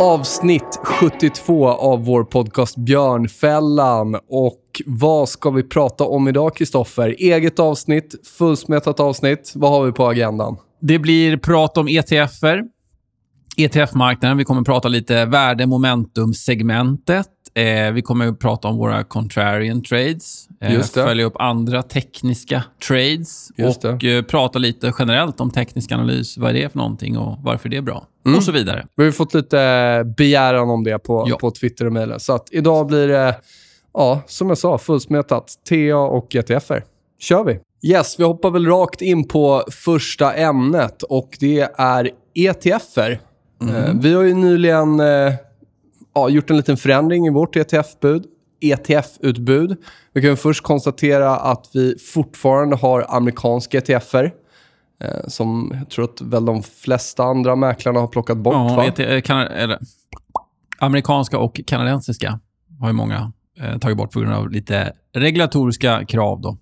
Avsnitt 72 av vår podcast Björnfällan. Och vad ska vi prata om idag, Kristoffer? Eget avsnitt, fullsmetat avsnitt. Vad har vi på agendan? Det blir prat om ETFer, ETF-marknaden. Vi kommer prata lite värde momentum-segmentet. Eh, vi kommer att prata om våra contrarian trades. Eh. Följa upp andra tekniska trades. Och eh, prata lite generellt om teknisk analys. Vad är det för någonting och varför det är bra. Mm. Och så vidare. Vi har fått lite begäran om det på, Ja. på Twitter och mejlen. Så att idag blir det, ja, som jag sa, fullsmetat. TA och ETFer. kör vi. Yes, vi hoppar väl rakt in på första ämnet och det är ETFer. Eh, vi har ju nyligen eh, ja, gjort en liten förändring i vårt ETF-bud. ETF-utbud. Vi kan först konstatera att vi fortfarande har amerikanska ETFer. Eh, som jag tror att väl de flesta andra mäklarna har plockat bort. Ja, va? ET, eh, kan, eller, amerikanska och kanadensiska har ju många eh, tagit bort på grund av lite regulatoriska krav. Då.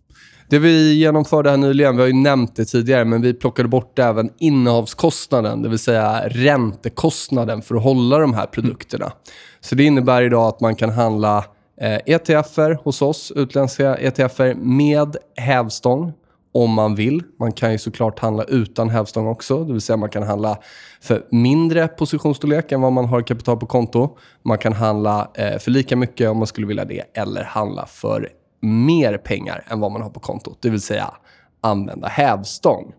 Det vi genomförde här nyligen, vi har ju nämnt det tidigare, men vi plockade bort även innehavskostnaden, det vill säga räntekostnaden för att hålla de här produkterna. Så det innebär idag att man kan handla eh, ETFer hos oss, utländska ETFer, med hävstång om man vill. Man kan ju såklart handla utan hävstång också, det vill säga man kan handla för mindre positionsstorlek än vad man har kapital på konto. Man kan handla eh, för lika mycket om man skulle vilja det, eller handla för mer pengar än vad man har på kontot. Det vill säga använda hävstång.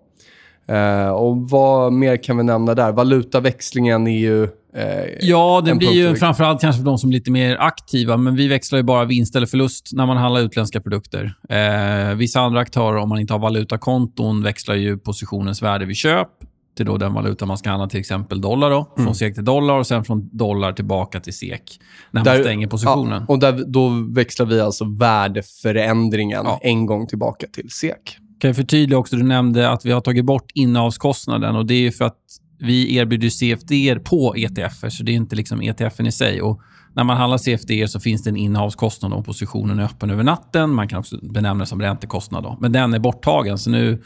Eh, och vad mer kan vi nämna där? Valutaväxlingen är ju... Eh, Ja, det blir ju framförallt kanske för de som är lite mer aktiva, men vi växlar ju bara vinst eller förlust när man handlar utländska produkter. Eh, vissa andra aktörer, om man inte har valutakonton, växlar ju positionens värde vid köp till då den valuta man ska handla, till exempel dollar. Då, Mm. Från SEK till dollar och sen från dollar tillbaka till SEK när man Där- stänger positionen. Ja, och där, då växlar vi alltså värdeförändringen Ja. en gång tillbaka till SEK. Kan jag förtydliga också, du nämnde att vi har tagit bort innehavskostnaden och det är för att vi erbjuder CFD på ETFer, så det är inte liksom ETFen i sig. Och när man handlar CFD så finns det en innehavskostnad om positionen är öppen över natten. Man kan också benämna det som räntekostnad. Då. Men den är borttagen, så nu...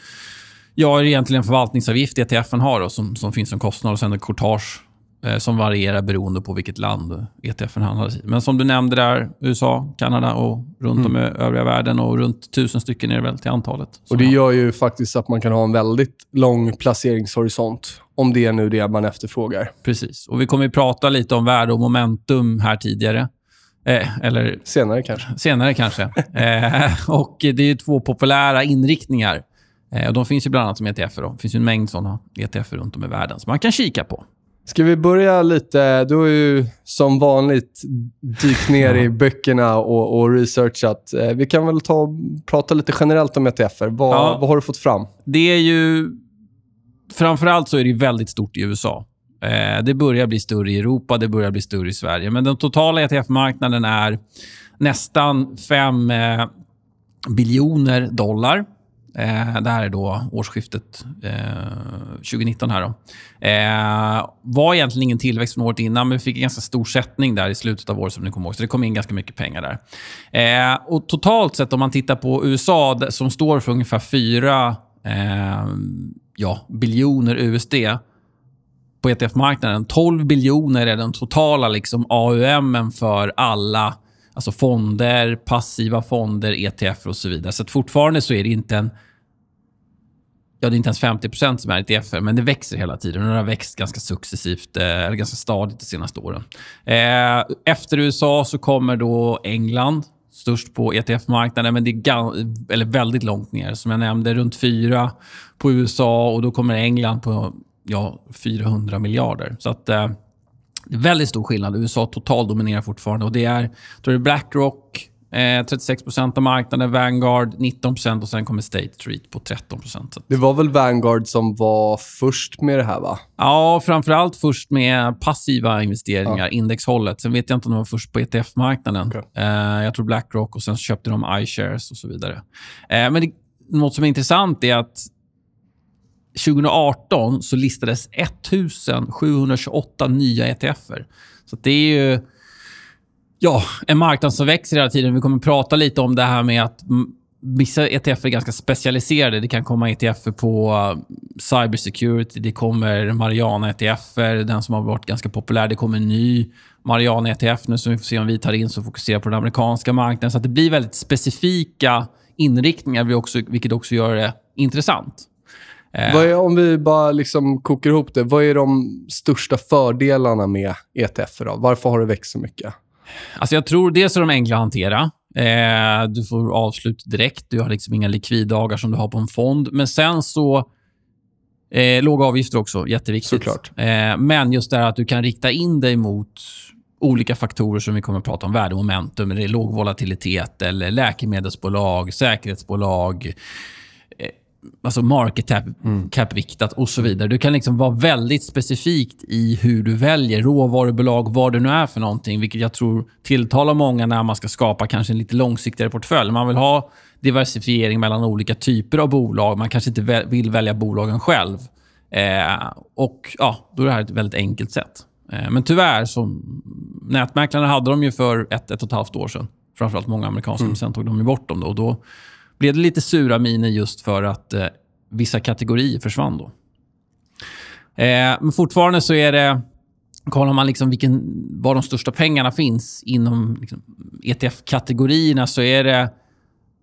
Ja, är det egentligen en förvaltningsavgift ETFen har då, som, som finns som kostnad och sen ett courtage eh, som varierar beroende på vilket land ETFen handlas i. Men som du nämnde där, USA, Kanada och runt om i övriga världen och runt tusen stycken är det väl till antalet. Och Det gör ju faktiskt att man kan ha en väldigt lång placeringshorisont. Om det är nu det man efterfrågar. Precis. Och Vi kommer ju prata lite om värde och momentum här tidigare. Eh, eller Senare kanske. senare kanske. eh, och Det är ju två populära inriktningar. Eh, och de finns ju bland annat som ETFer. Då. Det finns en mängd såna ETFer runt om i världen som man kan kika på. Ska vi börja lite... Du har ju som vanligt dykt ner i böckerna och, och researchat. Eh, Vi kan väl ta prata lite generellt om ETFer. Vad, Ja. vad har du fått fram? Det är ju... Framförallt så är det väldigt stort i USA. Eh, det börjar bli större i Europa, det börjar bli större i Sverige. Men den totala ETF-marknaden är nästan 5 eh, biljoner dollar. Eh, det här är då årsskiftet eh, 2019. här då. Eh, var egentligen ingen tillväxt från året innan, men vi fick en ganska stor sättning där i slutet av året som ni kommer ihåg. Så det kom in ganska mycket pengar där. Eh, och Totalt sett, om man tittar på USA, som står för ungefär 4 eh, ja, biljoner USD på ETF-marknaden. 12 biljoner är den totala liksom, AUM för alla alltså fonder, passiva fonder, ETF och så vidare. Så att fortfarande så är det inte en Ja, det är inte ens 50% som är ETF, men det växer hela tiden. Det har växt ganska successivt, eh, eller ganska stadigt de senaste åren. Eh, efter USA så kommer då England störst på ETF-marknaden, men det är eller väldigt långt ner. Som jag nämnde, runt 4 på USA och då kommer England på ja, 400 miljarder. Så att, eh, väldigt stor skillnad. USA totalt dominerar fortfarande. Och det är, tror det är Blackrock, eh, 36 av marknaden, Vanguard 19% och sen kommer State Street på 13 Så att- Det var väl Vanguard som var först med det här, va? Ja, framförallt först med passiva investeringar, indexhållet. Sen vet jag inte om de var först på ETF-marknaden. Okej. Eh, jag tror Blackrock och sen köpte de iShares och så vidare. Eh, men det, något som är intressant är att 2018 så listades 1728 nya ETFer. Så det är ju ja, en marknad som växer hela tiden. Vi kommer att prata lite om det här med att vissa ETFer är ganska specialiserade. Det kan komma ETFer på eh, cybersecurity. Det kommer Mariana-ETFer, den som har varit ganska populär. Det kommer en ny Mariana-ETF nu som vi får se om vi tar in som fokuserar på den amerikanska marknaden. Så att det blir väldigt specifika inriktningar, vilket också gör det intressant. Eh, är, om vi bara liksom kokar ihop det, vad är de största fördelarna med ETFer? Då? Varför har det växt så mycket? Alltså jag tror dels är de enkla att hantera. Eh, du får avslut direkt. Du har liksom inga likviddagar som du har på en fond. Men sen så... Eh, låga avgifter också, jätteviktigt. Såklart. Eh, men just det här att du kan rikta in dig mot olika faktorer som vi kommer att prata om. Värdemomentum, det är låg volatilitet, eller läkemedelsbolag, säkerhetsbolag, alltså market cap, cap-viktat och så vidare. Du kan liksom vara väldigt specifikt i hur du väljer råvarubolag, vad det nu är för någonting, vilket jag tror tilltalar många när man ska skapa kanske en lite långsiktigare portfölj. Man vill ha diversifiering mellan olika typer av bolag. Man kanske inte väl- vill välja bolagen själv. Eh, och ja, Då är det här ett väldigt enkelt sätt. Eh, men tyvärr, så, nätmäklarna hade de ju för ett, ett och ett halvt år sedan. Framförallt många amerikanska, men sen tog de ju bort dem. Då, och då blev det lite sura miner just för att eh, vissa kategorier försvann. då. Eh, men fortfarande så är det... Kollar man liksom vilken, var de största pengarna finns inom liksom, ETF-kategorierna så är det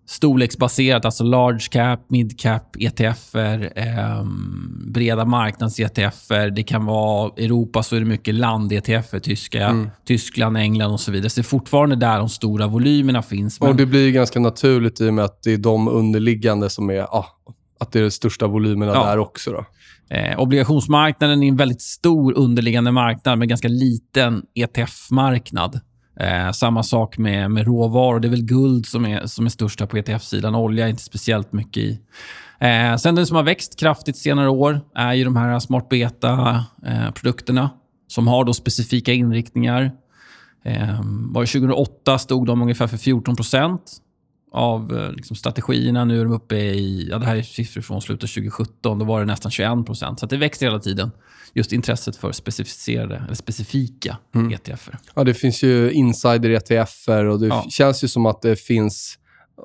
storleksbaserat, alltså large cap, mid cap, ETFer, ehm, breda marknads-ETFer. Det kan vara Europa så är det mycket land-ETFer, tyska, Tyskland, England och så vidare. Så det är fortfarande där de stora volymerna finns. Men, Och Det blir ganska naturligt i och med att det är de underliggande som är... Ah, att det är de största volymerna Ja. där också. Då. Eh, obligationsmarknaden är en väldigt stor underliggande marknad med ganska liten ETF-marknad. Eh, samma sak med, med råvaror. Det är väl guld som är, som är största på ETF-sidan. Olja är inte speciellt mycket i. Eh, sen den som har växt kraftigt senare år är ju de här smart beta-produkterna eh, som har då specifika inriktningar. Eh, var 2008 stod de ungefär för 14 av eh, liksom, strategierna. Nu är de uppe i... Ja, det här är siffror från slutet av 2017. Då var det nästan 21% Så att det växer hela tiden. Just intresset för specificerade, eller specifika E ETFer. Ja, det finns ju insider-ETFer och det Ja. känns ju som att det finns...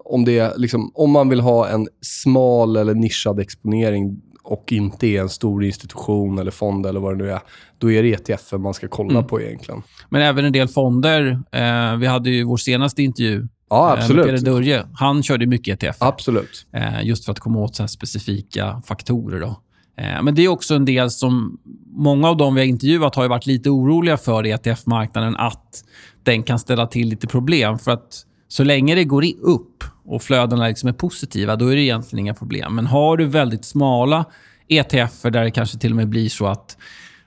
Om, det liksom, om man vill ha en smal eller nischad exponering och inte är en stor institution eller fond eller vad det nu är, då är det ETFer man ska kolla Mm. på egentligen. Men även en del fonder. Eh, vi hade ju vår senaste intervju Ja, eh, med Peder absolut. Dörje. Han körde mycket ETF. Absolut. Eh, just för att komma åt så här specifika faktorer. Då. Eh, men det är också en del som... Många av dem vi har intervjuat har varit lite oroliga för i ETF-marknaden att den kan ställa till lite problem. För att så länge det går upp och flödena liksom är positiva, då är det egentligen inga problem. Men har du väldigt smala ETFer där det kanske till och med blir så att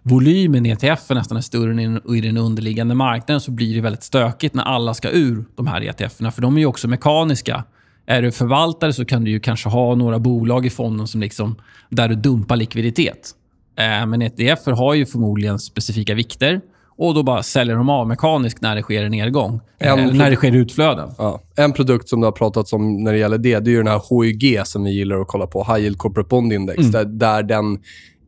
volymen i ETF nästan är större än i- den underliggande marknaden så blir det väldigt stökigt när alla ska ur de här ETFerna. För de är ju också mekaniska. Är du förvaltare så kan du ju kanske ha några bolag i fonden som liksom, där du dumpar likviditet. Eh, Men ETFer har ju förmodligen specifika vikter och då bara säljer de av mekaniskt när det sker en nedgång. Eh, En Eller när det sker utflöden. Ja. En produkt som det har pratats om när det gäller det, det är ju den här HYG som vi gillar att kolla på, High Yield Corporate Bond Index, Mm. där, där den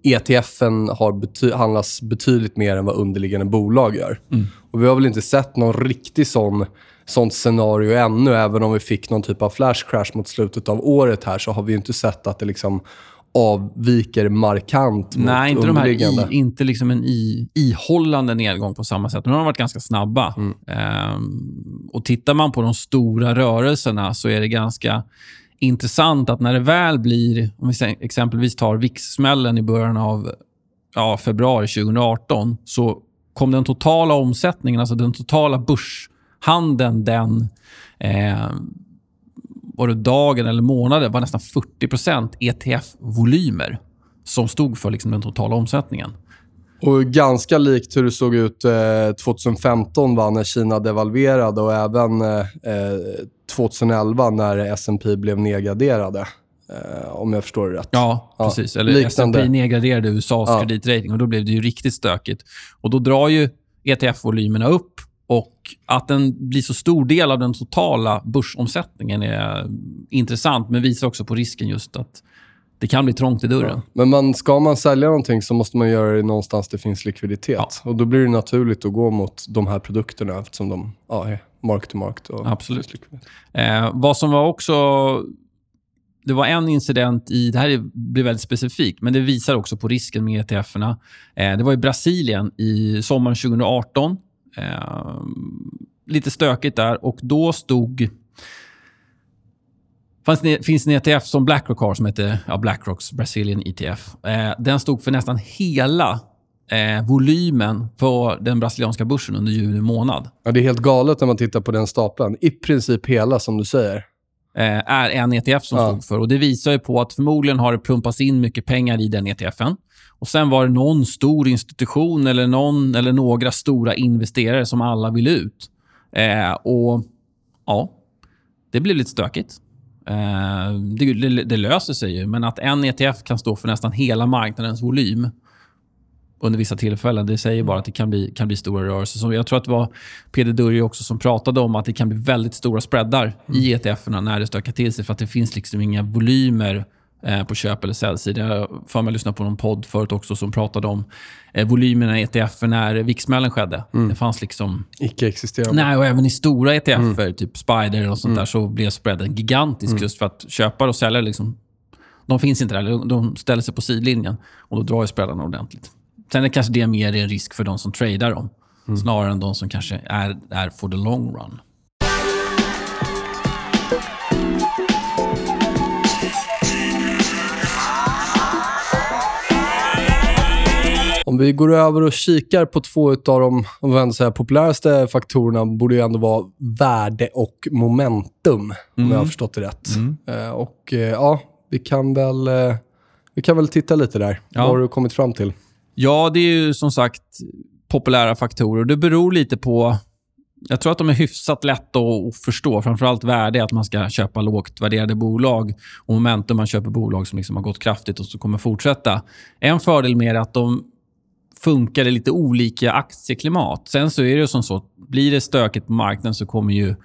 ETFen har bety- handlas betydligt mer än vad underliggande bolag gör. Mm. Och Vi har väl inte sett någon riktig sån sånt scenario ännu. Även om vi fick någon typ av flash crash mot slutet av året här så har vi inte sett att det liksom avviker markant mot Nej, inte, de här i, inte liksom en i, ihållande nedgång på samma sätt. De har varit ganska snabba. Mm. Ehm, och Tittar man på de stora rörelserna så är det ganska intressant att när det väl blir... Om vi exempelvis tar VIX-smällen i början av ja, februari 2018 så kom den totala omsättningen, alltså den totala börshandeln den eh, var det dagen eller månaden var nästan 40% ETF-volymer som stod för liksom den totala omsättningen. Och ganska likt hur det såg ut eh, 2015 va, när Kina devalverade och även eh, 2011 när S&P blev nedgraderade. Eh, om jag förstår det rätt. Ja, precis. Ja, Eller S&P nedgraderade USAs ja. kreditrating och då blev det ju riktigt stökigt. Och Då drar ju ETF-volymerna upp och att den blir så stor del av den totala börsomsättningen är intressant, men visar också på risken just att det kan bli trångt i dörren. Ja. Men man, ska man sälja någonting så måste man göra det någonstans det finns likviditet. Ja. Och Då blir det naturligt att gå mot de här produkterna eftersom de ja, är mark to. Och Absolut. Eh, vad som var också... Det var en incident i... Det här blir väldigt specifikt, men det visar också på risken med ETF-erna. Eh, det var i Brasilien i sommaren 2018. Eh, lite stökigt där och då stod fanns finns en ETF som Blackrock har som heter ja, Blackrocks Brazilian ETF. Eh, den stod för nästan hela eh, volymen på den brasilianska börsen under juli månad. Ja, det är helt galet när man tittar på den stapeln. I princip hela, som du säger. Eh, är en ETF som ja. stod för. Och Det visar ju på att förmodligen har det pumpats in mycket pengar i den ETFen. Och Sen var det någon stor institution eller någon eller några stora investerare som alla vill ut. Eh, och ja, Det blev lite stökigt. Eh, det, det, det, löser sig ju, men att en ETF kan stå för nästan hela marknadens volym under vissa tillfällen, det säger bara att det kan bli, kan bli stora rörelser. Så jag tror att det var Peder Durri också som pratade om att det kan bli väldigt stora spreadar mm. i ETFerna när det stökar till sig, för att det finns liksom inga volymer på köp eller säljsidan. Jag får mig lyssna på någon podd förut också som pratade om eh, volymerna i ETF när VIX-smällen skedde. Mm. Det fanns liksom... Icke-existerande. Nej, och även i stora ETF, mm. typ Spider och sånt mm. där, så blev spreaden gigantisk mm. just för att köpare och säljare liksom, de finns inte där. De ställer sig på sidlinjen och då drar ju spreadarna ordentligt. Sen är kanske det mer en risk för de som tradar dem, mm. snarare än de som kanske är, är for the long run. Om vi går över och kikar på två av de om vi säga, populäraste faktorerna borde ju ändå vara värde och momentum, mm. om jag har mm. förstått det rätt. Mm. Uh, och uh, ja, vi kan väl, uh, vi kan väl titta lite där. Ja. Vad har du kommit fram till? Ja, det är ju som sagt populära faktorer. Det beror lite på... Jag tror att de är hyfsat lätta att förstå. Framförallt värde, att man ska köpa lågt värderade bolag. Och momentum, man köper bolag som liksom har gått kraftigt och som kommer fortsätta. En fördel med är att de funkar i lite olika aktieklimat. Sen så är det som så att blir det stökigt på marknaden så kommer ju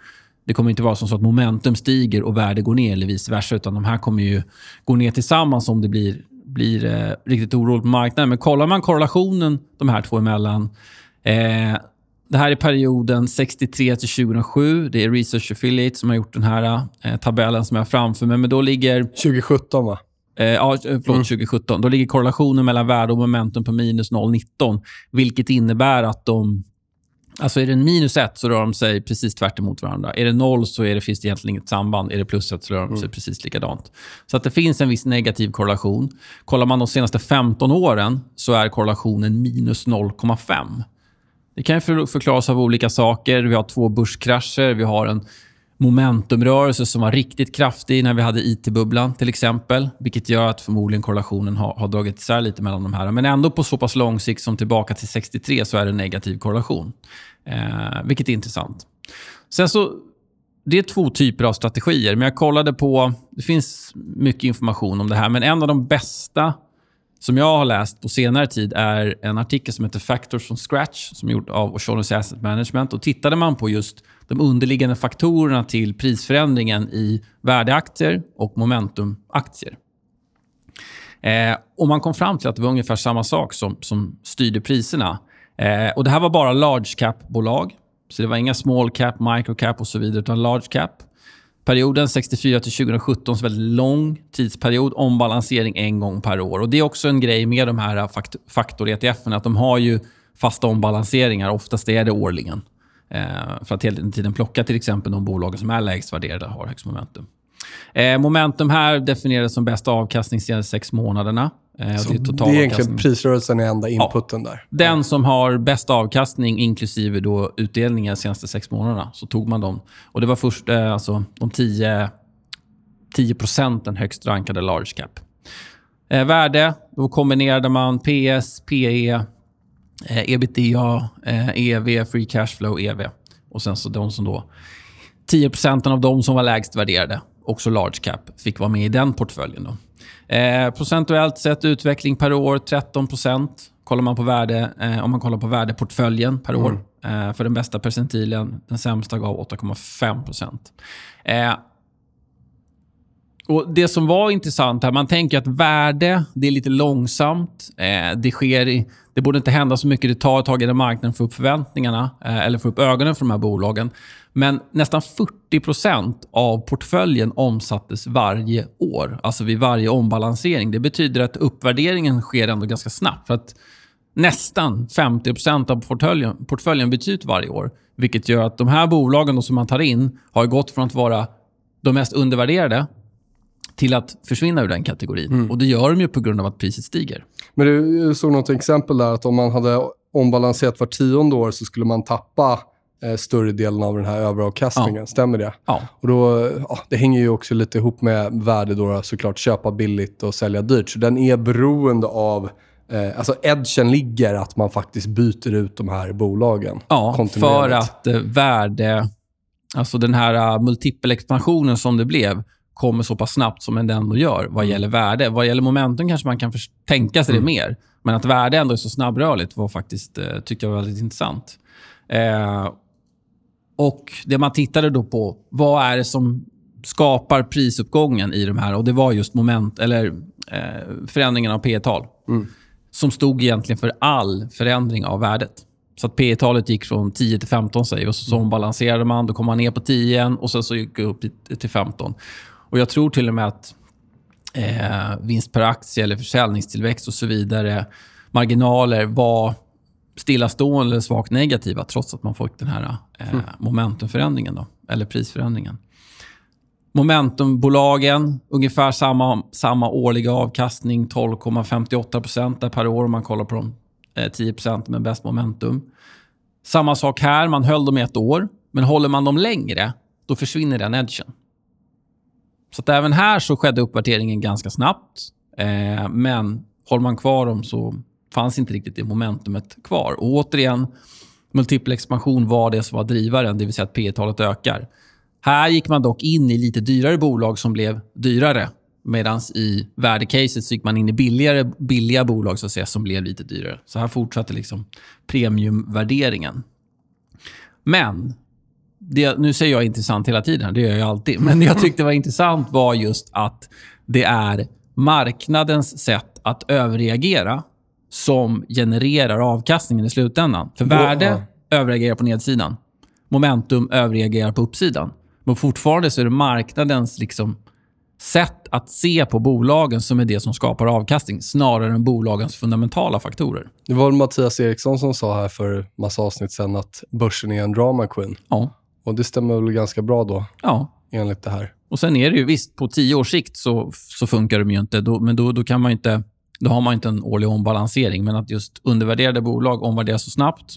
det kommer inte vara som så att momentum stiger och värde går ner eller vice versa. Utan de här kommer ju gå ner tillsammans om det blir blir eh, riktigt oroligt på marknaden. Men kollar man korrelationen de här två emellan. Eh, det här är perioden 63 till 2007. Det är Research Affiliate som har gjort den här eh, tabellen som jag har framför mig. Men då ligger... 2017, va? Eh, ja, förlåt, mm. 2017. Då ligger korrelationen mellan värde och momentum på minus 0,19. Vilket innebär att de Alltså är det en minus ett så rör de sig precis tvärt emot varandra. Är det noll så är det, finns det egentligen inget samband. Är det plus ett så rör de sig mm. precis likadant. Så att det finns en viss negativ korrelation. Kollar man de senaste 15 åren så är korrelationen minus 0,5. Det kan förklaras av olika saker. Vi har två börskrascher. Vi har en momentumrörelse som var riktigt kraftig när vi hade IT-bubblan till exempel. Vilket gör att förmodligen korrelationen har, har dragit isär lite mellan de här. Men ändå på så pass lång sikt som tillbaka till 63 så är det negativ korrelation. Eh, vilket är intressant. Sen så, det är två typer av strategier. Men jag kollade på... Det finns mycket information om det här. Men en av de bästa som jag har läst på senare tid är en artikel som heter Factors from Scratch som är gjord av Oshonus Asset Management. Och tittade man på just de underliggande faktorerna till prisförändringen i värdeaktier och momentumaktier. Eh, och man kom fram till att det var ungefär samma sak som, som styrde priserna. Eh, och Det här var bara large cap-bolag. Så det var inga small cap, micro cap och så vidare, utan large cap. Perioden 64 till 2017, så väldigt lång tidsperiod. Ombalansering en gång per år. Och Det är också en grej med de här faktor-ETF, att de har ju fasta ombalanseringar. Oftast är det årligen. Eh, för att hela tiden plocka till exempel de bolagen som är lägst värderade har högst momentum. Eh, momentum här definieras som bästa avkastning senaste sex månaderna. Eh, Så det är det är egentligen prisrörelsen är enda inputen där. Den som har bäst avkastning, inklusive då utdelningen de senaste sex månaderna, så tog man dem. Och Det var först alltså, de 10, 10 procenten högst rankade large cap. Eh, värde, då kombinerade man PS, PE, ebitda, eh, EV, free cash flow, EV. Och sen så de som då... 10 procenten av de som var lägst värderade, också large cap, fick vara med i den portföljen. Då. Eh, procentuellt sett utveckling per år 13% Kollar man på värde, eh, om man kollar på värdeportföljen per år. Eh, för den bästa percentilen, den sämsta gav 8,5 eh, och Det som var intressant här, man tänker att värde, det är lite långsamt. Eh, det, sker i, det borde inte hända så mycket. Det tar ett tag innan marknaden får upp förväntningarna eh, eller får upp ögonen för de här bolagen. Men nästan 40% av portföljen omsattes varje år. Alltså vid varje ombalansering. Det betyder att uppvärderingen sker ändå ganska snabbt. För att nästan 50% av portföljen, portföljen byts ut varje år. Vilket gör att de här bolagen som man tar in har gått från att vara de mest undervärderade till att försvinna ur den kategorin. Och Det gör de ju på grund av att priset stiger. Men du såg något exempel där att om man hade ombalanserat var tionde år så skulle man tappa eh, större delen av den här överavkastningen. Stämmer det? Ja. Och då, ja, det hänger ju också lite ihop med värde då, såklart. Köpa billigt och sälja dyrt. Så den är beroende av... Eh, alltså edgen ligger att man faktiskt byter ut de här bolagen Ja, för att eh, värde... Alltså den här uh, multipelexpansionen som det blev kommer så pass snabbt som den ändå gör vad gäller värde. Vad gäller momentum kanske man kan tänka sig det mer. Men att värde ändå är så snabbrörligt var faktiskt, eh, tyckte jag var väldigt intressant. Eh, och Det man tittade då på, vad är det som skapar prisuppgången i de här? Och Det var just moment, eller eh, förändringen av P tal som stod egentligen för all förändring av värdet. Så att P talet gick från 10 till 15 säger och så, så ombalanserade man. Då kom man ner på 10 igen och sen så gick det upp till 15. Och Jag tror till och med att eh, vinst per aktie eller försäljningstillväxt och så vidare, marginaler var stillastående eller svagt negativa trots att man fick den här eh, momentumförändringen, då, eller prisförändringen. Momentumbolagen, ungefär samma, samma årliga avkastning, 12,58 där per år om man kollar på de eh, 10% med bäst momentum. Samma sak här, man höll dem i ett år. Men håller man dem längre, då försvinner den edgen. Så att även här så skedde uppvärderingen ganska snabbt. Eh, men håller man kvar dem så fanns inte riktigt det momentumet kvar. Och återigen, multipel expansion var det som var drivaren, det vill säga att P talet ökar. Här gick man dock in i lite dyrare bolag som blev dyrare. Medan i värdecaset så gick man in i billigare, billiga bolag så att säga, som blev lite dyrare. Så här fortsatte liksom premiumvärderingen. Men, det, nu säger jag intressant hela tiden, det gör jag alltid. Men det jag tyckte var intressant var just att det är marknadens sätt att överreagera som genererar avkastningen i slutändan. För värde överreagerar på nedsidan. Momentum överreagerar på uppsidan. Men fortfarande så är det marknadens liksom sätt att se på bolagen som är det som skapar avkastning snarare än bolagens fundamentala faktorer. Det var Mattias Eriksson som sa här för massa avsnitt sedan att börsen är en drama queen. Ja. Och det stämmer väl ganska bra då, ja. enligt det här. Och Sen är det ju visst, på tio års sikt så, så funkar de ju inte. Då, men då, då, kan man inte, då har man inte en årlig ombalansering. Men att just undervärderade bolag omvärderas så snabbt,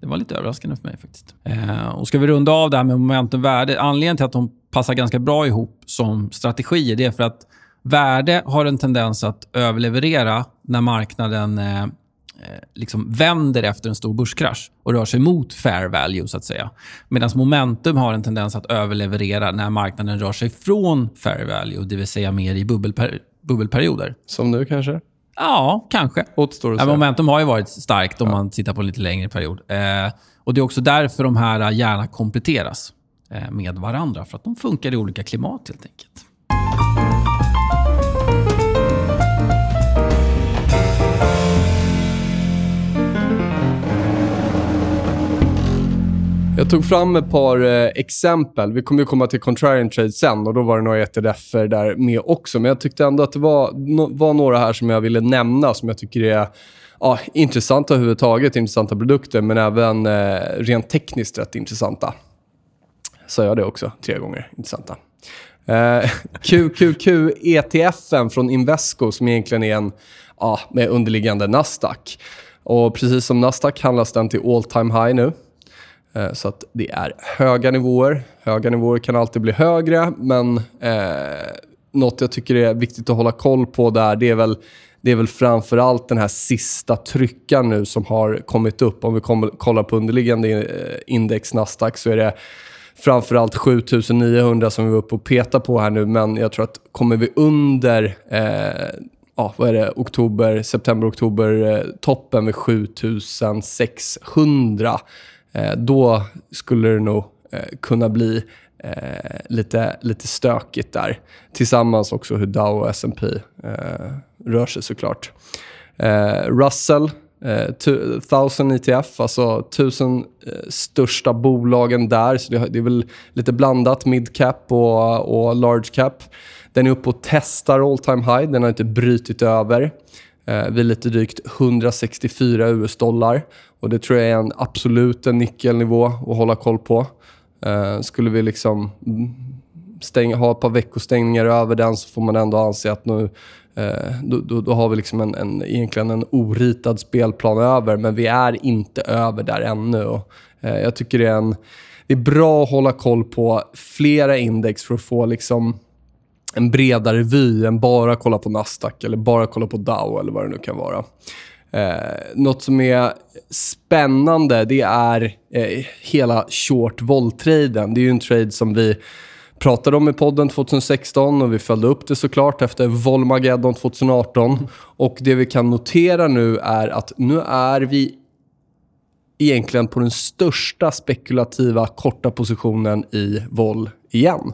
det var lite överraskande för mig faktiskt. Eh, och Ska vi runda av det här med momentumvärde. Anledningen till att de passar ganska bra ihop som strategier, det är för att värde har en tendens att överleverera när marknaden eh, liksom vänder efter en stor börskrasch och rör sig mot fair value, så att säga. Medan momentum har en tendens att överleverera när marknaden rör sig från fair value, det vill säga mer i bubbelper bubbelperioder. Som nu kanske? Ja, kanske. Återstår Ja, momentum har ju varit starkt om man tittar på en lite längre period. Eh, och Det är också därför de här gärna kompletteras eh, med varandra. För att de funkar i olika klimat helt enkelt. Jag tog fram ett par eh, exempel. Vi kommer ju komma till contrarian trade sen och då var det några etf där med också. Men jag tyckte ändå att det var, no, var några här som jag ville nämna som jag tycker är ja, intressanta överhuvudtaget. Intressanta produkter, men även eh, rent tekniskt rätt intressanta. Sa jag det också tre gånger? Intressanta. Eh, QQQ-ETFen från Invesco som egentligen är en ja, med underliggande Nasdaq. Och precis som Nasdaq handlas den till all time high nu. Eh, så att det är höga nivåer. Höga nivåer kan alltid bli högre, men eh, något jag tycker är viktigt att hålla koll på där, det är väl det är väl framför allt den här sista tryckan nu som har kommit upp. Om vi kommer, kollar på underliggande eh, index Nasdaq så är det framförallt 7900 som vi var uppe och peta på här nu. Men jag tror att kommer vi under eh, ja, vad är det, oktober, september, oktober eh, toppen med 7600 Eh, då skulle det nog eh, kunna bli eh, lite, lite stökigt där. Tillsammans också hur Dow och S&P eh, rör sig såklart. Eh, Russell, eh, 1000 ETF, alltså 1000 eh, största bolagen där. Så det, det, är väl lite blandat, mid cap och, och large cap. Den är uppe och testar all time high. Den har inte brutit över. Eh, vid lite drygt 164 US-dollar. Och Det tror jag är en absolut en nyckelnivå att hålla koll på. Eh, skulle vi liksom stänga, ha ett par veckostängningar över den så får man ändå anse att nu, eh, då, då, då, har vi liksom en, en, egentligen en oritad spelplan över, men vi är inte över där ännu. Och, eh, jag tycker det är, en, det är bra att hålla koll på flera index för att få liksom en bredare vy än bara kolla på Nasdaq eller bara kolla på Dow eller vad det nu kan vara. Eh, något som är spännande det är eh, hela short vol-traden. Det är ju en trade som vi pratade om i podden 2016 och vi följde upp det såklart efter Volmageddon 2018. Och det vi kan notera nu är att nu är vi egentligen på den största spekulativa korta positionen i vol igen.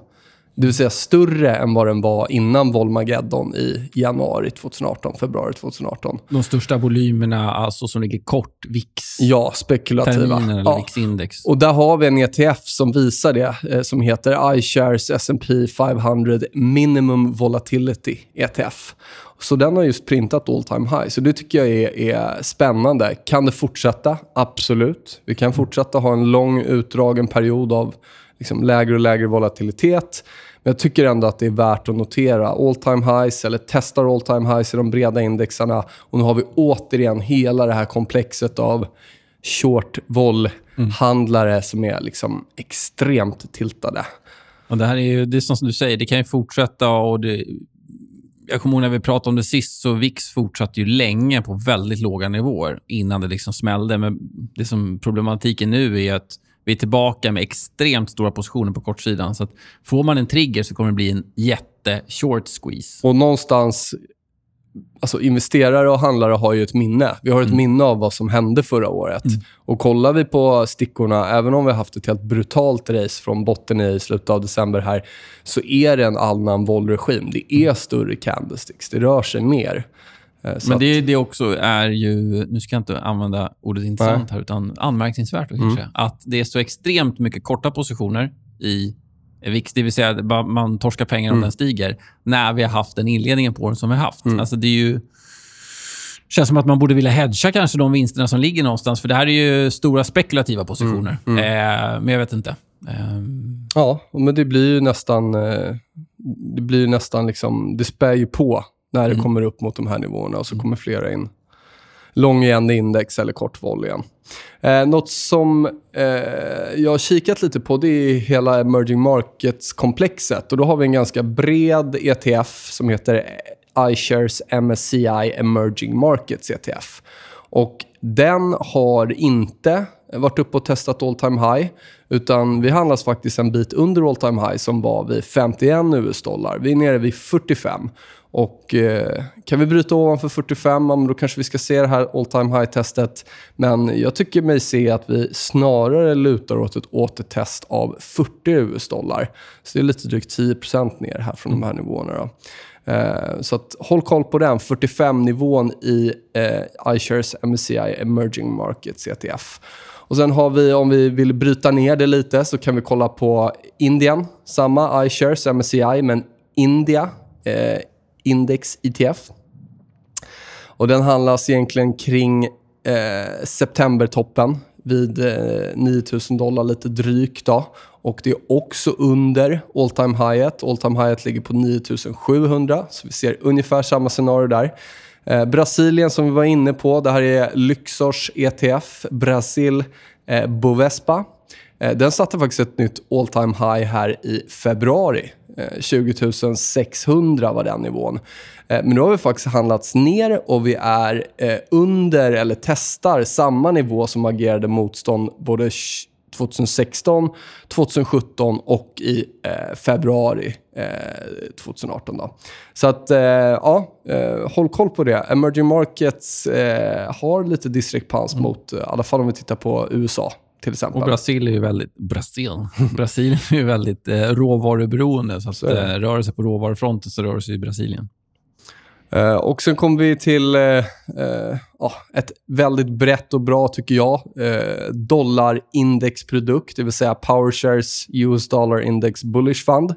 Det vill säga större än vad den var innan Volmageddon i januari 2018, februari 2018. De största volymerna alltså som ligger kort, VIX? Ja, spekulativa. Terminen eller ja. VIX-index. Och där har vi en ETF som visar det, eh, som heter iShares S&P 500 Minimum Volatility ETF. Så den har just printat all time high. Så det tycker jag är, är spännande. Kan det fortsätta? Absolut. Vi kan fortsätta ha en lång utdragen period av liksom lägre och lägre volatilitet. Jag tycker ändå att det är värt att notera all time highs eller testar all time highs i de breda indexarna. Och nu har vi återigen hela det här komplexet av short vol-handlare mm. som är liksom extremt tiltade. Och det här är ju, det är som du säger, det kan ju fortsätta och det, jag kommer ihåg när vi pratade om det sist, så VIX fortsatte ju länge på väldigt låga nivåer innan det liksom smällde. Men det som problematiken nu är att vi är tillbaka med extremt stora positioner på kortsidan. Så får man en trigger så kommer det bli en jätte-short squeeze. Och någonstans... Alltså investerare och handlare har ju ett minne. Vi har ett mm. minne av vad som hände förra året. Mm. Och kollar vi på stickorna, även om vi har haft ett helt brutalt race från botten i slutet av december här, så är det en annan våldregim. Det är större candlesticks. Det rör sig mer. Eh, Men det, det också är ju, nu ska jag inte använda ordet intressant här, utan anmärkningsvärt mm. kanske, att det är så extremt mycket korta positioner i VIX, det vill säga man torskar pengar om mm. den stiger, när vi har haft den inledningen på den som vi har haft. Mm. Alltså det är ju känns som att man borde vilja hedga kanske de vinsterna som ligger någonstans. För det här är ju stora spekulativa positioner. Mm. Mm. Eh, men jag vet inte. Eh. Ja, men det blir ju nästan... Eh, det blir nästan liksom... Det spär ju på när det mm. kommer upp mot de här nivåerna och så mm. kommer flera in. Lång igen index eller kort vol igen. Eh, något som eh, jag har kikat lite på det är hela emerging markets-komplexet. Och Då har vi en ganska bred ETF som heter iShares MSCI Emerging Markets ETF. Och Den har inte varit uppe och testat all time high. Utan vi handlas faktiskt en bit under all time high som var vid 51 US-dollar. Vi är nere vid 45. Och eh, Kan vi bryta ovanför 45, då kanske vi ska se det här all time high-testet. Men jag tycker mig se att vi snarare lutar åt ett återtest av 40 US-dollar. Så det är lite drygt 10% ner här från de här nivåerna. Då. Eh, så att, håll koll på den, 45-nivån i eh, iShares MSCI Emerging Markets ETF. Och Sen har vi, om vi vill bryta ner det lite, så kan vi kolla på Indien. Samma iShares MSCI, men India. Eh, Index ETF. Och den handlas egentligen kring eh, septembertoppen vid eh, 9000 dollar lite drygt. Då. Och det är också under all time highet. All time highet ligger på 9700, så vi ser ungefär samma scenario där. Eh, Brasilien som vi var inne på, det här är Lyxors ETF, Brasil eh, Bovespa. Eh, den satte faktiskt ett nytt all time high här i februari. 20 600 var den nivån. Men nu har vi faktiskt handlats ner och vi är under, eller testar, samma nivå som agerade motstånd både 2016, 2017 och i eh, februari eh, 2018. Då. Så att, eh, ja, eh, håll koll på det. Emerging markets eh, har lite diskrepans mm. mot, eh, i alla fall om vi tittar på USA. Till exempel. Och Brasil är ju väldigt, Brasil. Brasilien är ju väldigt råvaruberoende. Så att, så rör det sig på råvarufronten så rör det sig i Brasilien. Uh, och sen kommer vi till uh, uh, ett väldigt brett och bra, tycker jag, dollarindexprodukt, det vill säga PowerShares US Dollar Index Bullish Fund.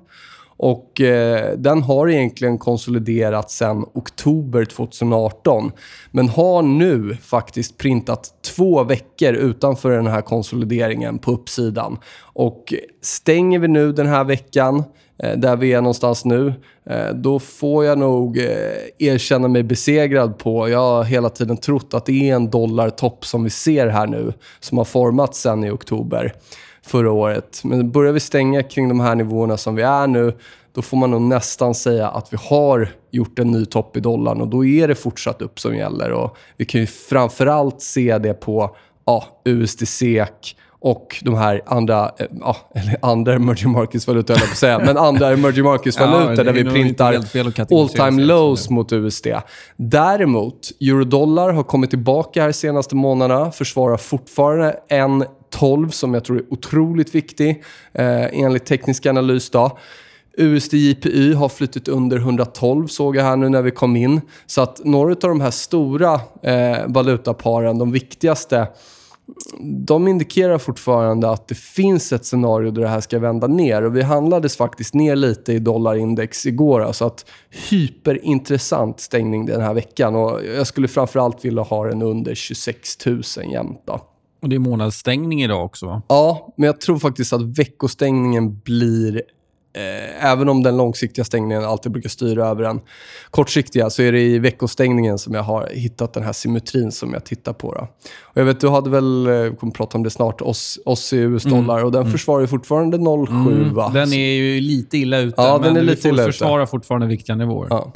Och eh, Den har egentligen konsoliderats sedan oktober 2018 men har nu faktiskt printat två veckor utanför den här konsolideringen på uppsidan. Och Stänger vi nu den här veckan Eh, där vi är någonstans nu, eh, då får jag nog eh, erkänna mig besegrad på... Jag har hela tiden trott att det är en dollartopp som vi ser här nu, som har formats sen i oktober förra året. Men börjar vi stänga kring de här nivåerna som vi är nu, då får man nog nästan säga att vi har gjort en ny topp i dollarn och då är det fortsatt upp som gäller. Och vi kan ju framförallt se det på ja, USD-SEK, och de här andra, eh, ja, eller andra emerging markets-valutor, på säga, men andra emerging markets-valutor ja, där vi printar all time lows mot USD. Däremot, eurodollar har kommit tillbaka här senaste månaderna, försvarar fortfarande en 12 som jag tror är otroligt viktig eh, enligt teknisk analys. Då. USD-JPY har flyttit under 112 såg jag här nu när vi kom in. Så att några av de här stora eh, valutaparen, de viktigaste, de indikerar fortfarande att det finns ett scenario där det här ska vända ner. Och vi handlades faktiskt ner lite i dollarindex igår. Alltså att hyperintressant stängning den här veckan. Och jag skulle framförallt vilja ha den under 26 000 jämt. Då. Och det är månadsstängning idag också va? Ja, men jag tror faktiskt att veckostängningen blir Eh, även om den långsiktiga stängningen alltid brukar styra över den kortsiktiga så är det i veckostängningen som jag har hittat den här symmetrin som jag tittar på. Då. Och jag vet, du hade väl, vi eh, kommer prata om det snart, oss, oss i US-dollar mm. och den mm. försvarar ju fortfarande 0,7 mm. Den är ju lite illa ute, ja, men den är lite illa försvarar ute. fortfarande viktiga nivåer. Ja,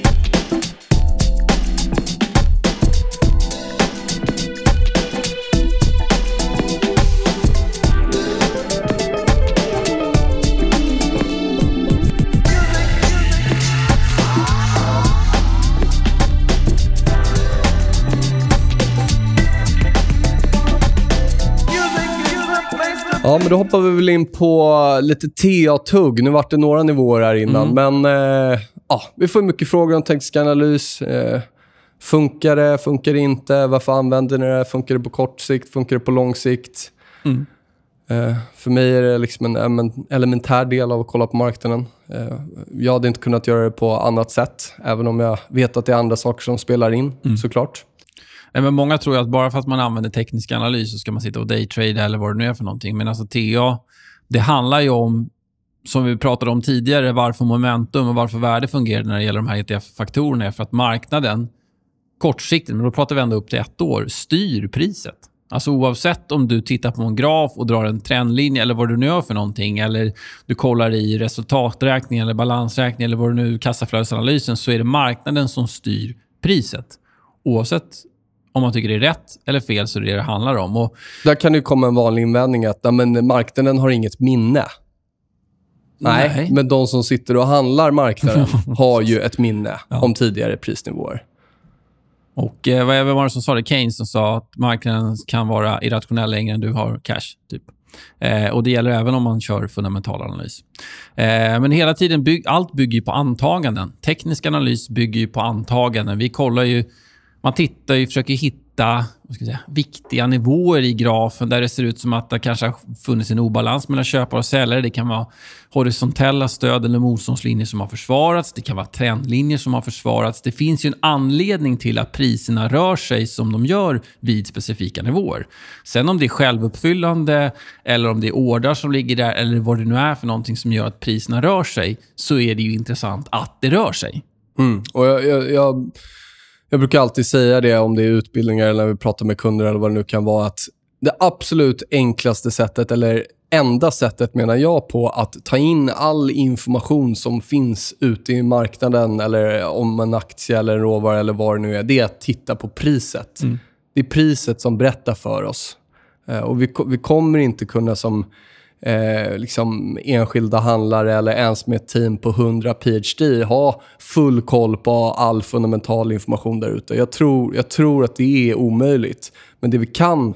men då hoppar vi väl in på lite TA-tugg. Nu vart det några nivåer här innan, mm. men eh, ja, vi får mycket frågor om teknisk analys. Eh, funkar det? Funkar det inte? Varför använder ni det? Funkar det på kort sikt? Funkar det på lång sikt? Mm. Eh, för mig är det liksom en elementär del av att kolla på marknaden. Eh, jag hade inte kunnat göra det på annat sätt, även om jag vet att det är andra saker som spelar in, mm. såklart. Nej, men många tror att bara för att man använder teknisk analys så ska man sitta och daytrada eller vad det nu är för någonting. Men alltså TA, det handlar ju om, som vi pratade om tidigare, varför momentum och varför värde fungerar när det gäller de här ETF-faktorerna. är För att marknaden, kortsiktigt, men då pratar vi ändå upp till ett år, styr priset. Alltså oavsett om du tittar på en graf och drar en trendlinje eller vad du nu gör för någonting eller du kollar i resultaträkning eller balansräkning eller vad du nu kassaflödesanalysen så är det marknaden som styr priset. Oavsett om man tycker det är rätt eller fel så är det det det handlar om. Och, Där kan det komma en vanlig invändning att men marknaden har inget minne. Nej, Nej, men de som sitter och handlar marknaden har ju ett minne ja. om tidigare prisnivåer. Och eh, vad var det som sa det? Keynes som sa att marknaden kan vara irrationell längre än du har cash. Typ. Eh, och Det gäller även om man kör fundamental analys. Eh, men hela tiden, bygg, allt bygger på antaganden. Teknisk analys bygger på antaganden. Vi kollar ju man tittar ju, försöker hitta hitta vad ska jag säga, viktiga nivåer i grafen där det ser ut som att det kanske har funnits en obalans mellan köpare och säljare. Det kan vara horisontella stöd eller motståndslinjer som har försvarats. Det kan vara trendlinjer som har försvarats. Det finns ju en anledning till att priserna rör sig som de gör vid specifika nivåer. Sen om det är självuppfyllande eller om det är ordrar som ligger där eller vad det nu är för någonting som gör att priserna rör sig så är det ju intressant att det rör sig. Mm. Och jag, jag, jag jag brukar alltid säga det om det är utbildningar eller när vi pratar med kunder eller vad det nu kan vara. att Det absolut enklaste sättet, eller enda sättet menar jag på att ta in all information som finns ute i marknaden eller om en aktie eller en råvara eller vad det nu är, det är att titta på priset. Mm. Det är priset som berättar för oss. Eh, och vi, vi kommer inte kunna som eh, liksom enskilda handlare eller ens med ett team på 100 PhD ha full koll på all fundamental information där ute. Jag tror, jag tror att det är omöjligt. Men det vi kan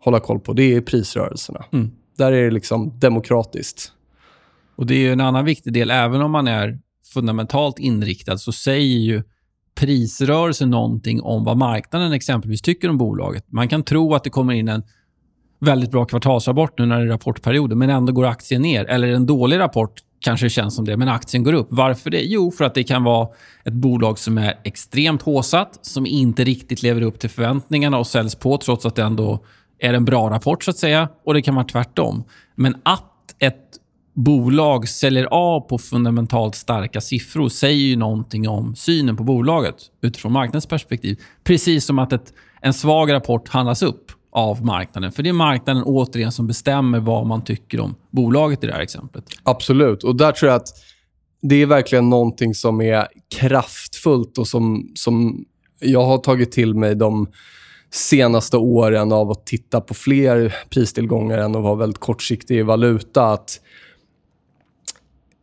hålla koll på, det är prisrörelserna. Mm. Där är det liksom demokratiskt. Och Det är en annan viktig del. Även om man är fundamentalt inriktad så säger ju prisrörelse någonting om vad marknaden exempelvis tycker om bolaget. Man kan tro att det kommer in en väldigt bra kvartalsrapport nu när det är rapportperioden, men ändå går aktien ner. Eller en dålig rapport kanske det känns som det, men aktien går upp. Varför det? Jo, för att det kan vara ett bolag som är extremt håsat, som inte riktigt lever upp till förväntningarna och säljs på trots att det ändå är en bra rapport, så att säga. Och det kan vara tvärtom. Men att ett bolag säljer av på fundamentalt starka siffror säger ju någonting om synen på bolaget utifrån marknadens perspektiv. Precis som att ett, en svag rapport handlas upp av marknaden. För det är marknaden återigen som bestämmer vad man tycker om bolaget i det här exemplet. Absolut. Och där tror jag att det är verkligen någonting som är kraftfullt och som, som jag har tagit till mig de senaste åren av att titta på fler pristillgångar än att vara väldigt kortsiktig i valuta. Att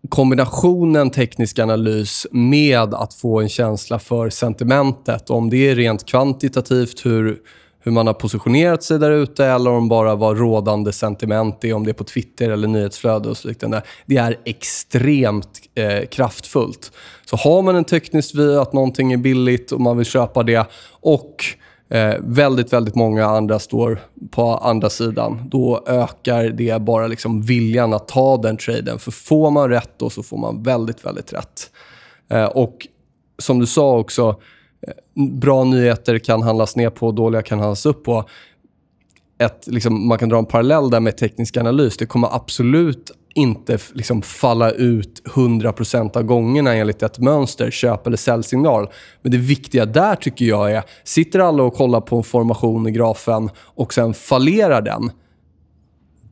kombinationen teknisk analys med att få en känsla för sentimentet, om det är rent kvantitativt, hur hur man har positionerat sig där ute eller om bara vad rådande sentiment är, om det är på Twitter eller nyhetsflöde och så liknande. Det är extremt eh, kraftfullt. Så har man en teknisk vy att någonting är billigt och man vill köpa det och eh, väldigt, väldigt många andra står på andra sidan, då ökar det bara liksom viljan att ta den traden. För får man rätt då så får man väldigt, väldigt rätt. Eh, och som du sa också, bra nyheter kan handlas ner på, dåliga kan handlas upp på. Ett, liksom, man kan dra en parallell där med teknisk analys. Det kommer absolut inte liksom, falla ut 100% av gångerna enligt ett mönster, köp eller säljsignal. Men det viktiga där tycker jag är, sitter alla och kollar på en formation i grafen och sen fallerar den,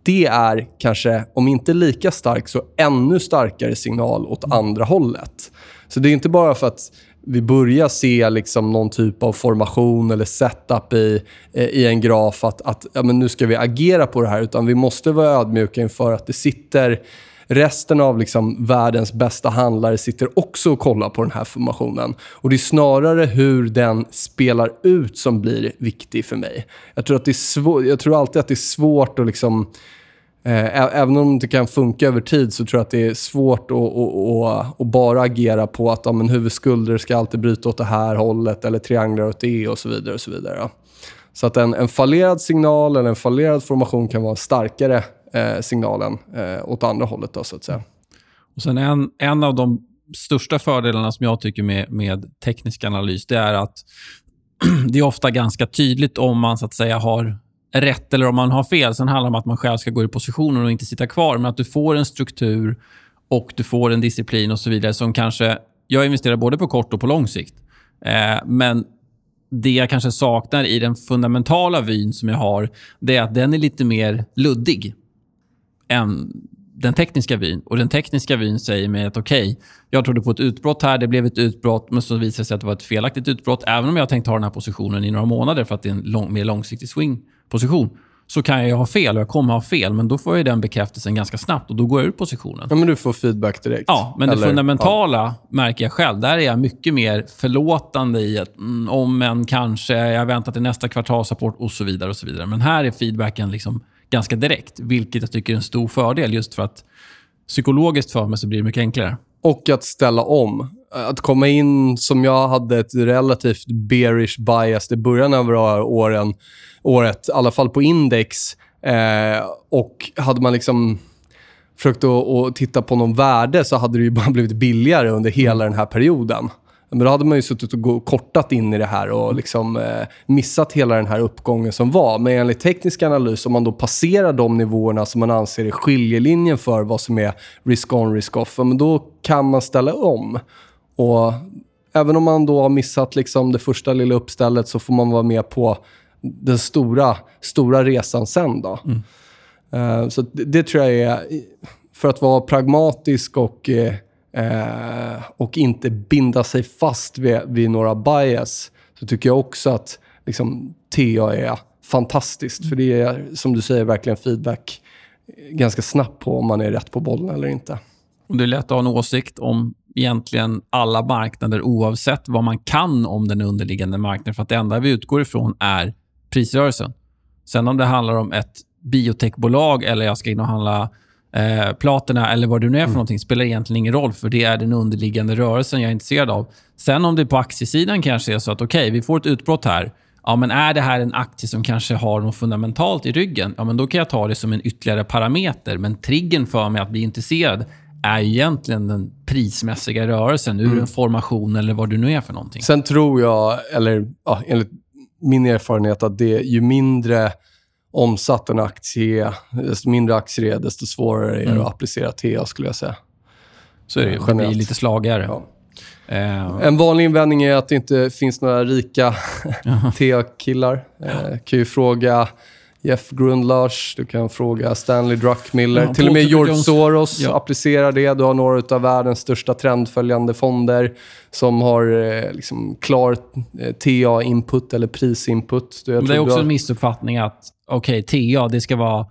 det är kanske, om inte lika stark, så ännu starkare signal åt andra hållet. Så det är inte bara för att vi börjar se liksom någon typ av formation eller setup i, eh, i en graf att, att ja, men nu ska vi agera på det här. Utan vi måste vara ödmjuka inför att det sitter resten av liksom världens bästa handlare sitter också och kollar på den här formationen. Och Det är snarare hur den spelar ut som blir viktig för mig. Jag tror, att det är jag tror alltid att det är svårt att liksom Eh, Eh, även om det kan funka över tid så tror jag att det är svårt att, att, att, att bara agera på att ja, men huvudskulder ska alltid bryta åt det här hållet eller trianglar åt det och så vidare. och Så vidare. Så att en, en fallerad signal eller en fallerad formation kan vara starkare eh, signalen eh, åt andra hållet. Då, så att säga. Och sen en, en av de största fördelarna som jag tycker med, med teknisk analys det är att det är ofta ganska tydligt om man så att säga har rätt eller om man har fel. Sen handlar det om att man själv ska gå i positionen och inte sitta kvar. Men att du får en struktur och du får en disciplin och så vidare som kanske... Jag investerar både på kort och på lång sikt. Eh, men det jag kanske saknar i den fundamentala vyn som jag har, det är att den är lite mer luddig än den tekniska vyn. Och Den tekniska vyn säger mig att okej, okay, jag trodde på ett utbrott här, det blev ett utbrott, men så visade det sig att det var ett felaktigt utbrott. Även om jag tänkt ha den här positionen i några månader för att det är en lång, mer långsiktig swing position så kan jag ha fel och jag kommer ha fel, men då får jag den bekräftelsen ganska snabbt och då går jag ur positionen. Ja, men du får feedback direkt. Ja, men Eller, det fundamentala ja. märker jag själv. Där är jag mycket mer förlåtande i att mm, om en kanske, jag väntar till nästa kvartalsrapport och så vidare. och så vidare. Men här är feedbacken liksom ganska direkt, vilket jag tycker är en stor fördel just för att psykologiskt för mig så blir det mycket enklare. Och att ställa om att komma in som jag hade ett relativt bearish bias i början av åren, året, i alla fall på index. Eh, och hade man liksom försökt att, att titta på någon värde så hade det ju bara blivit billigare under hela den här perioden. Men då hade man ju suttit och kortat in i det här och liksom, eh, missat hela den här uppgången som var. Men enligt teknisk analys, om man då passerar de nivåerna som man anser är skiljelinjen för vad som är risk-on, risk-off, men då kan man ställa om. Och även om man då har missat liksom det första lilla uppstället så får man vara med på den stora, stora resan sen. Då. Mm. Uh, så det, det, tror jag är, för att vara pragmatisk och uh, och inte binda sig fast vid, vid, några bias, så tycker jag också att liksom, TA är fantastiskt. För det är, som du säger, verkligen feedback ganska snabbt på om man är rätt på bollen eller inte. Och det är lätt att ha en åsikt om egentligen alla marknader oavsett vad man kan om den underliggande marknaden. För att det enda vi utgår ifrån är prisrörelsen. Sen om det handlar om ett biotechbolag eller jag ska in och handla eh, platerna eller vad det nu är för mm. någonting spelar egentligen ingen roll, för det är den underliggande rörelsen jag är intresserad av. Sen om det på aktiesidan kanske är så att okej, okay, vi får ett utbrott här. Ja, men är det här en aktie som kanske har något fundamentalt i ryggen? Ja, men då kan jag ta det som en ytterligare parameter. Men triggern för mig att bli intresserad är egentligen den prismässiga rörelsen ur mm. en formation eller vad det nu är för någonting. Sen tror jag, eller ja, enligt min erfarenhet, att det ju mindre omsatt en aktie, desto mindre aktier är, desto svårare är det mm. att applicera TA, skulle jag säga. Så är det Det blir lite slagigare. Ja. Uh. En vanlig invändning är att det inte finns några rika TA-killar. Uh, kan ju fråga Jeff Grundlars, du kan fråga Stanley Druckmiller. Ja, Till och med George Soros ja. applicerar det. Du har några av världens största trendföljande fonder som har eh, liksom klar eh, TA-input eller prisinput. Det är också har... en missuppfattning att okej, okay, TA, det ska vara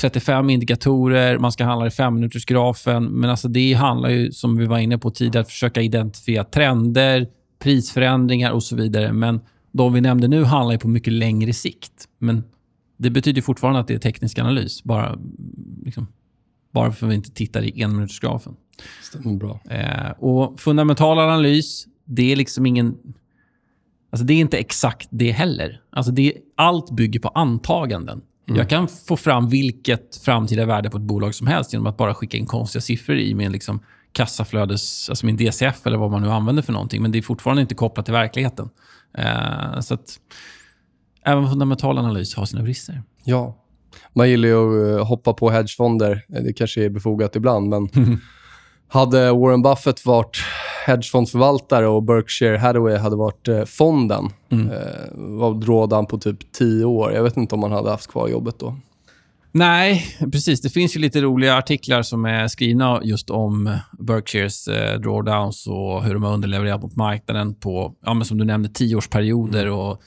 35 indikatorer, man ska handla i 5-minutersgrafen. Men alltså det handlar ju, som vi var inne på tidigare, att försöka identifiera trender, prisförändringar och så vidare. Men de vi nämnde nu handlar ju på mycket längre sikt. Men det betyder fortfarande att det är teknisk analys, bara, liksom, bara för att vi inte tittar i enminutersgrafen. Stämmer bra. Eh, och fundamental analys, det är liksom ingen... Alltså det är inte exakt det heller. Alltså det, allt bygger på antaganden. Mm. Jag kan få fram vilket framtida värde på ett bolag som helst genom att bara skicka in konstiga siffror i min liksom kassaflödes, alltså min DCF eller vad man nu använder för någonting. Men det är fortfarande inte kopplat till verkligheten. Eh, så att, även fundamental analys har sina brister. Ja. Man gillar ju att eh, hoppa på hedgefonder. Det kanske är befogat ibland, men hade Warren Buffett varit hedgefondförvaltare och Berkshire Hathaway hade varit eh, fonden, mm. eh, vad rådde han på typ tio år? Jag vet inte om han hade haft kvar jobbet då. Nej, precis. Det finns ju lite roliga artiklar som är skrivna just om Berkshires eh, drawdowns och hur de har underlevererat mot marknaden på, ja, men som du nämnde, tioårsperioder. Mm. Och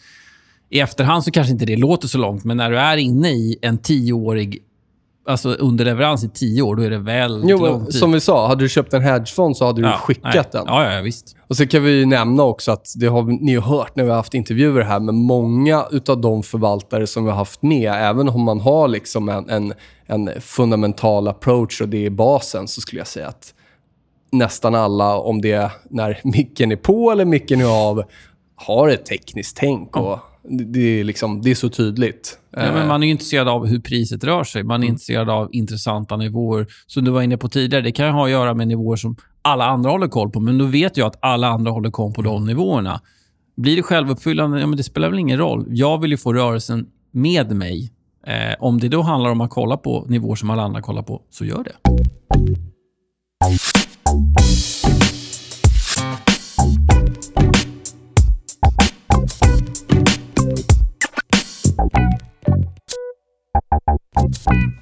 i efterhand så kanske inte det låter så långt, men när du är inne i en tioårig alltså underleverans i tio år, då är det väldigt jo, lång tid. Som vi sa, hade du köpt en hedgefond så hade du ja, skickat nej. den. Ja, ja, visst. Och så kan vi nämna också att, det har ni har hört när vi har haft intervjuer här, men många av de förvaltare som vi har haft med, även om man har liksom en, en, en fundamental approach och det är basen, så skulle jag säga att nästan alla, om det är när micken är på eller micken är av, har ett tekniskt tänk. Och det, är liksom, det är så tydligt. Ja, men man är intresserad av hur priset rör sig. Man är mm. intresserad av intressanta nivåer. Som du var inne på tidigare, det kan ha att göra med nivåer som alla andra håller koll på. Men då vet jag att alla andra håller koll på de nivåerna. Blir det självuppfyllande? Ja, men det spelar väl ingen roll. Jag vill ju få rörelsen med mig. Eh, om det då handlar om att kolla på nivåer som alla andra kollar på, så gör det.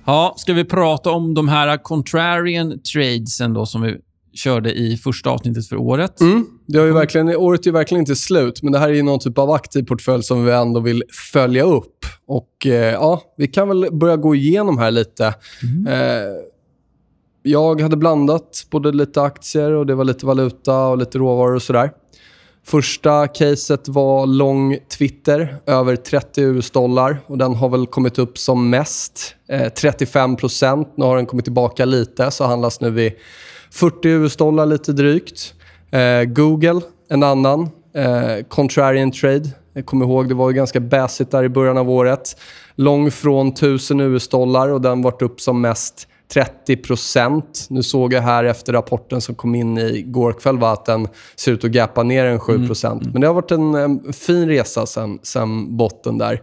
Ja, ska vi prata om de här contrarian tradesen då som vi körde i första avsnittet för året? Mm. Det har ju verkligen, året är verkligen inte slut, men det här är någon typ av aktiv portfölj som vi ändå vill följa upp. Och eh, ja, Vi kan väl börja gå igenom här lite. Mm. Eh, jag hade blandat både lite aktier och det var lite valuta och lite råvaror och sådär. Första caset var lång Twitter, över 30 US-dollar. och Den har väl kommit upp som mest, eh, 35 Nu har den kommit tillbaka lite, så handlas nu vid 40 US-dollar lite drygt. Eh, Google, en annan. Eh, contrarian trade. Jag kommer ihåg, det var ju ganska baissigt där i början av året. Lång från 1000 US-dollar och den varit upp som mest 30% Nu såg jag här efter rapporten som kom in i går kväll att den ser ut att gappa ner en 7 mm. mm. Men det har varit en, en fin resa sen, sen botten där.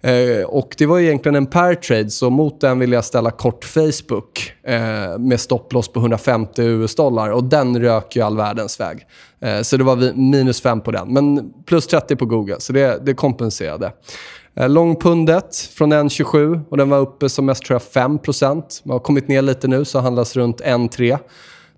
Eh, och Det var egentligen en pair trade, så mot den vill jag ställa kort Facebook eh, med stopploss på 150 US-dollar. Och Den rök ju all världens väg. Eh, så det var minus 5 på den. Men plus 30 på Google, så det, det kompenserade. Eh, långpundet från 1,27 och den var uppe som mest tror jag 5 Den har kommit ner lite nu, så handlas runt 1,3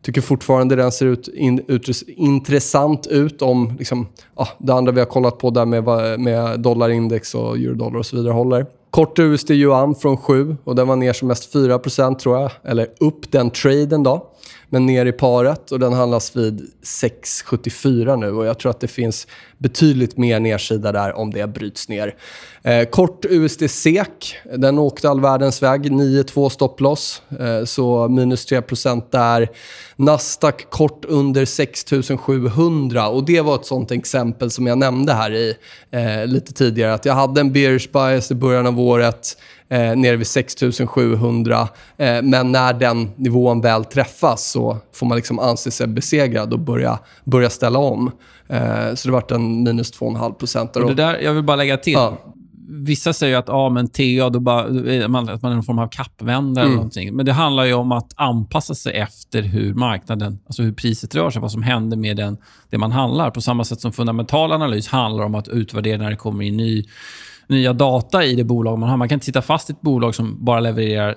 tycker fortfarande den ser ut, in, ut intressant ut om liksom, ah, det andra vi har kollat på där med, med dollarindex och eurodollar och så vidare håller. Kort USD yuan från 7 och den var ner som mest 4% tror jag. Eller upp den traden då men ner i paret och den handlas vid 6,74 nu och jag tror att det finns betydligt mer nedsida där om det bryts ner. Eh, kort USD SEK, den åkte all världens väg, 9,2 stopploss, eh, så minus 3% där. Nasdaq kort under 6700 och det var ett sånt exempel som jag nämnde här i eh, lite tidigare, att jag hade en bearish bias i början av året eh, nere vid 6700. Eh, men när den nivån väl träffas så får man liksom anse sig besegrad och börja, börja ställa om. Eh, så det vart en minus 2,5 procent. Det där, jag vill bara lägga till. Ja. Vissa säger att ja, men TA, då bara, att man är någon form av kappvändare. Mm. Eller någonting. Men det handlar ju om att anpassa sig efter hur marknaden, alltså hur priset rör sig, vad som händer med den, det man handlar. På samma sätt som fundamental analys handlar om att utvärdera när det kommer in ny nya data i det bolag man har. Man kan inte sitta fast i ett bolag som bara levererar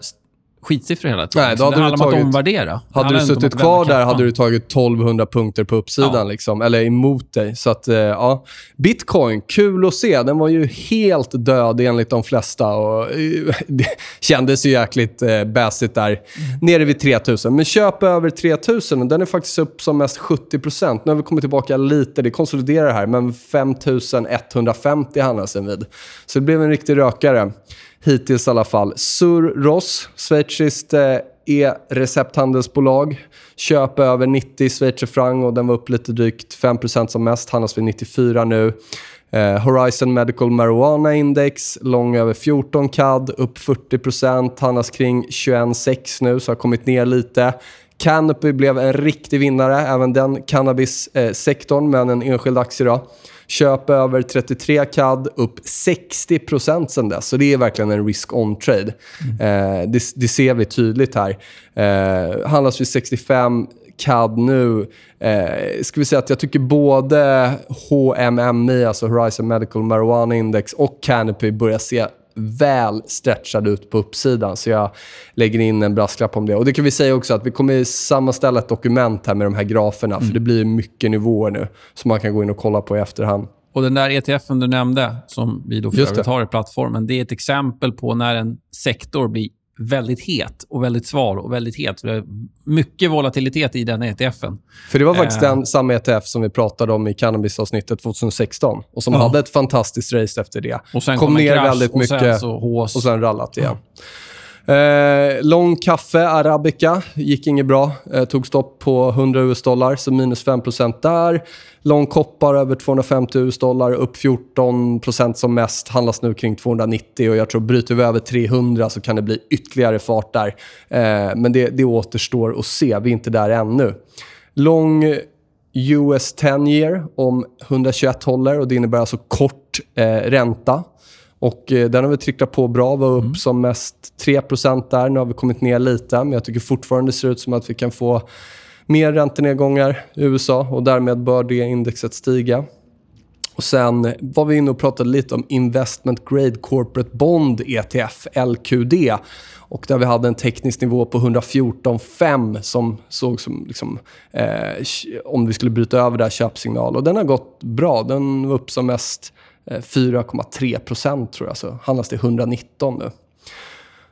skitsiffror hela tiden. Nej, då hade det handlar om att omvärdera. Hade du suttit kvar där hade du tagit 1200 punkter på uppsidan, ja. liksom, eller emot dig. Så att, eh, ja. Bitcoin, kul att se. Den var ju helt död enligt de flesta. Och, eh, det kändes ju jäkligt eh, bassigt där. Mm. Nere vid 3000. Men köp över 3000, den är faktiskt upp som mest 70% Nu har vi kommit tillbaka lite. Det konsoliderar här, men 5150 handlas den vid. Så det blev en riktig rökare. Hittills i alla fall. Surros, schweiziskt eh, e-recepthandelsbolag. Köp över 90 schweizerfranc och den var upp lite drygt 5% som mest. Handlas vid 94 nu. Eh, Horizon Medical Marijuana Index, lång över 14 CAD, upp 40% handlas kring 21,6 nu, så har kommit ner lite. Canopy blev en riktig vinnare, även den cannabissektorn, eh, men en enskild aktie. Då. Köp över 33 CAD, upp 60% sen dess. Så det är verkligen en risk-on-trade. Mm. Eh, det, det, ser vi tydligt här. Eh, handlas vid 65 CAD nu. Eh, ska vi säga att jag tycker både HMMI, alltså Horizon Medical Marijuana Index, och Canopy börjar se väl stretchad ut på uppsidan. Så jag lägger in en brasklapp om det. Och Det kan vi säga också att vi kommer sammanställa ett dokument här med de här graferna. Mm. För det blir mycket nivåer nu som man kan gå in och kolla på i efterhand. Och Den där ETFen du nämnde, som vi då för övrigt har i plattformen, det är ett exempel på när en sektor blir väldigt het och väldigt sval och väldigt het. Mycket volatilitet i den ETFen. För det var faktiskt eh. den samma ETF som vi pratade om i cannabisavsnittet 2016 och som ja. hade ett fantastiskt race efter det. Och sen kom, kom ner väldigt mycket och sen, så och sen rallat igen. Ja. Eh, lång kaffe, arabica, gick inget bra. Eh, tog stopp på 100 US-dollar, så minus 5% där. Lång koppar över 250 US-dollar, upp 14% som mest. Handlas nu kring 290 och jag tror bryter vi över 300 så kan det bli ytterligare fart där. Eh, men det, det återstår att se. Vi är inte där ännu. Lång US 10 year om 121 håller och det innebär alltså kort eh, ränta. Och eh, den har vi tryckt på bra, var upp mm. som mest 3% där. Nu har vi kommit ner lite, men jag tycker fortfarande det ser ut som att vi kan få mer räntenedgångar i USA och därmed bör det indexet stiga. Och Sen var vi inne och pratade lite om Investment Grade Corporate Bond ETF, LQD. Och där vi hade en teknisk nivå på 114,5 som såg som liksom, eh, om vi skulle bryta över där köpsignal. Och den har gått bra. Den var upp som mest 4,3 eh, procent tror jag, så handlas det 119 nu.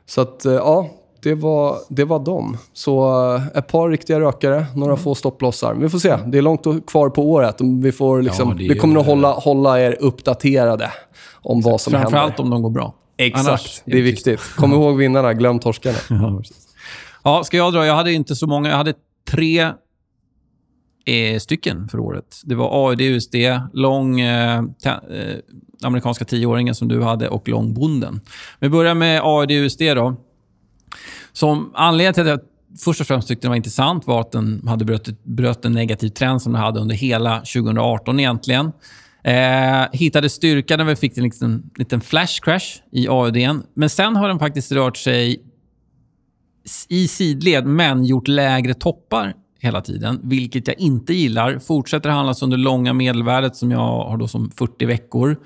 Så att, eh, ja, det var, det var dem. Så eh, ett par riktiga rökare, några mm. få stopplossar. Vi får se. Det är långt kvar på året. Vi, får liksom, ja, vi kommer att hålla, hålla er uppdaterade om Exakt. vad som Framförallt händer. Framförallt om de går bra. Exakt. Annars, det är viktigt. Kom ihåg vinnarna, glöm torskarna. Ja, ja, ska jag dra? Jag hade inte så många. Jag hade tre Eh, stycken för året. Det var AUD, USD, lång eh, eh, amerikanska tioåringen som du hade och lång bonden. Vi börjar med AUD, USD då. Som anledningen till att jag först och främst tyckte den var intressant var att den hade bröt, bröt en negativ trend som den hade under hela 2018 egentligen. Eh, hittade styrka när vi fick en liten, liten flash crash i AUD. Men sen har den faktiskt rört sig i sidled, men gjort lägre toppar hela tiden, vilket jag inte gillar. Fortsätter handlas under långa medelvärdet som jag har då som 40 veckor,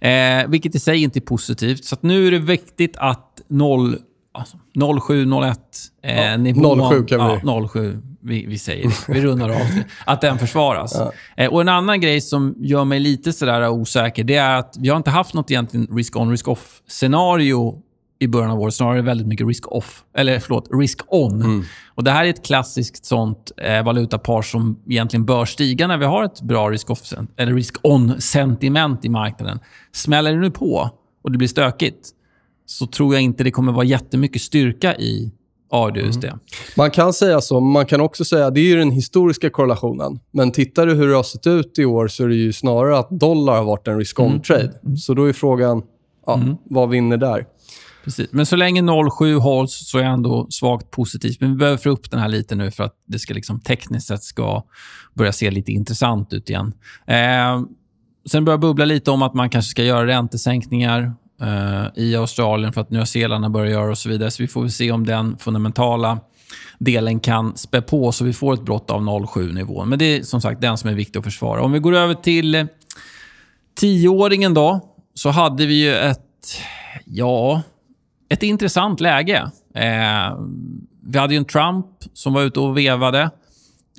eh, vilket i sig inte är positivt. Så nu är det viktigt att 0, alltså 07, 01 eh, ja, nivån... 07 kan vi... Ja, 07. Vi, vi säger Vi rundar av det. Att den försvaras. Ja. Eh, och En annan grej som gör mig lite sådär osäker, det är att vi har inte haft något egentligen risk-on, risk-off-scenario i början av året. Snarare väldigt mycket risk-off. Eller förlåt, risk-on. Mm. Och Det här är ett klassiskt sånt eh, valutapar som egentligen bör stiga när vi har ett bra eller risk-on-sentiment i marknaden. Smäller det nu på och det blir stökigt så tror jag inte det kommer vara jättemycket styrka i AUD USD. Mm. Man kan säga så. Man kan också säga det är den historiska korrelationen. Men tittar du hur det har sett ut i år så är det ju snarare att dollar har varit en risk-on-trade. Mm. Så då är frågan, ja, mm. vad vinner där? Precis. Men så länge 0,7 hålls så är jag ändå svagt positivt. Men vi behöver få upp den här lite nu för att det ska liksom tekniskt sett ska börja se lite intressant ut igen. Eh, sen börjar bubbla lite om att man kanske ska göra räntesänkningar eh, i Australien för att Nya Zeeland börjar göra och så vidare. Så vi får se om den fundamentala delen kan spä på så vi får ett brott av 0,7-nivån. Men det är som sagt den som är viktig att försvara. Om vi går över till eh, tioåringen då, så hade vi ju ett... Ja, ett intressant läge. Eh, vi hade ju en Trump som var ute och vevade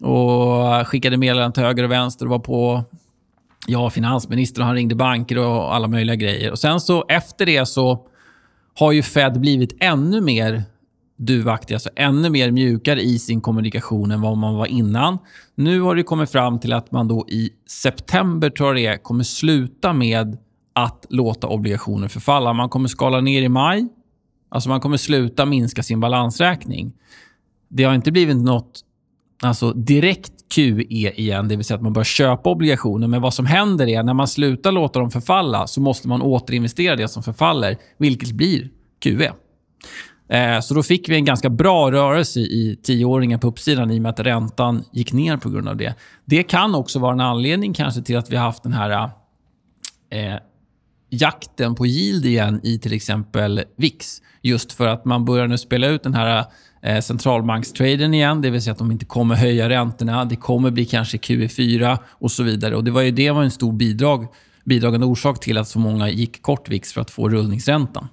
och skickade meddelanden till höger och vänster och var på ja, finansministern och han ringde banker och alla möjliga grejer. Och Sen så efter det så har ju Fed blivit ännu mer duvaktig, alltså ännu mer mjukare i sin kommunikation än vad man var innan. Nu har det kommit fram till att man då i september, tror jag det är, kommer sluta med att låta obligationer förfalla. Man kommer skala ner i maj Alltså man kommer sluta minska sin balansräkning. Det har inte blivit något alltså direkt QE igen, det vill säga att man börjar köpa obligationer. Men vad som händer är när man slutar låta dem förfalla så måste man återinvestera det som förfaller, vilket blir QE. Eh, så då fick vi en ganska bra rörelse i tioåringen på uppsidan i och med att räntan gick ner på grund av det. Det kan också vara en anledning kanske till att vi har haft den här eh, jakten på yield igen i till exempel VIX. Just för att man börjar nu spela ut den här eh, centralbankstraden igen. Det vill säga att de inte kommer höja räntorna. Det kommer bli kanske QE4 och så vidare. Och Det var ju det var en stor bidrag, bidragande orsak till att så många gick kort VIX för att få rullningsräntan.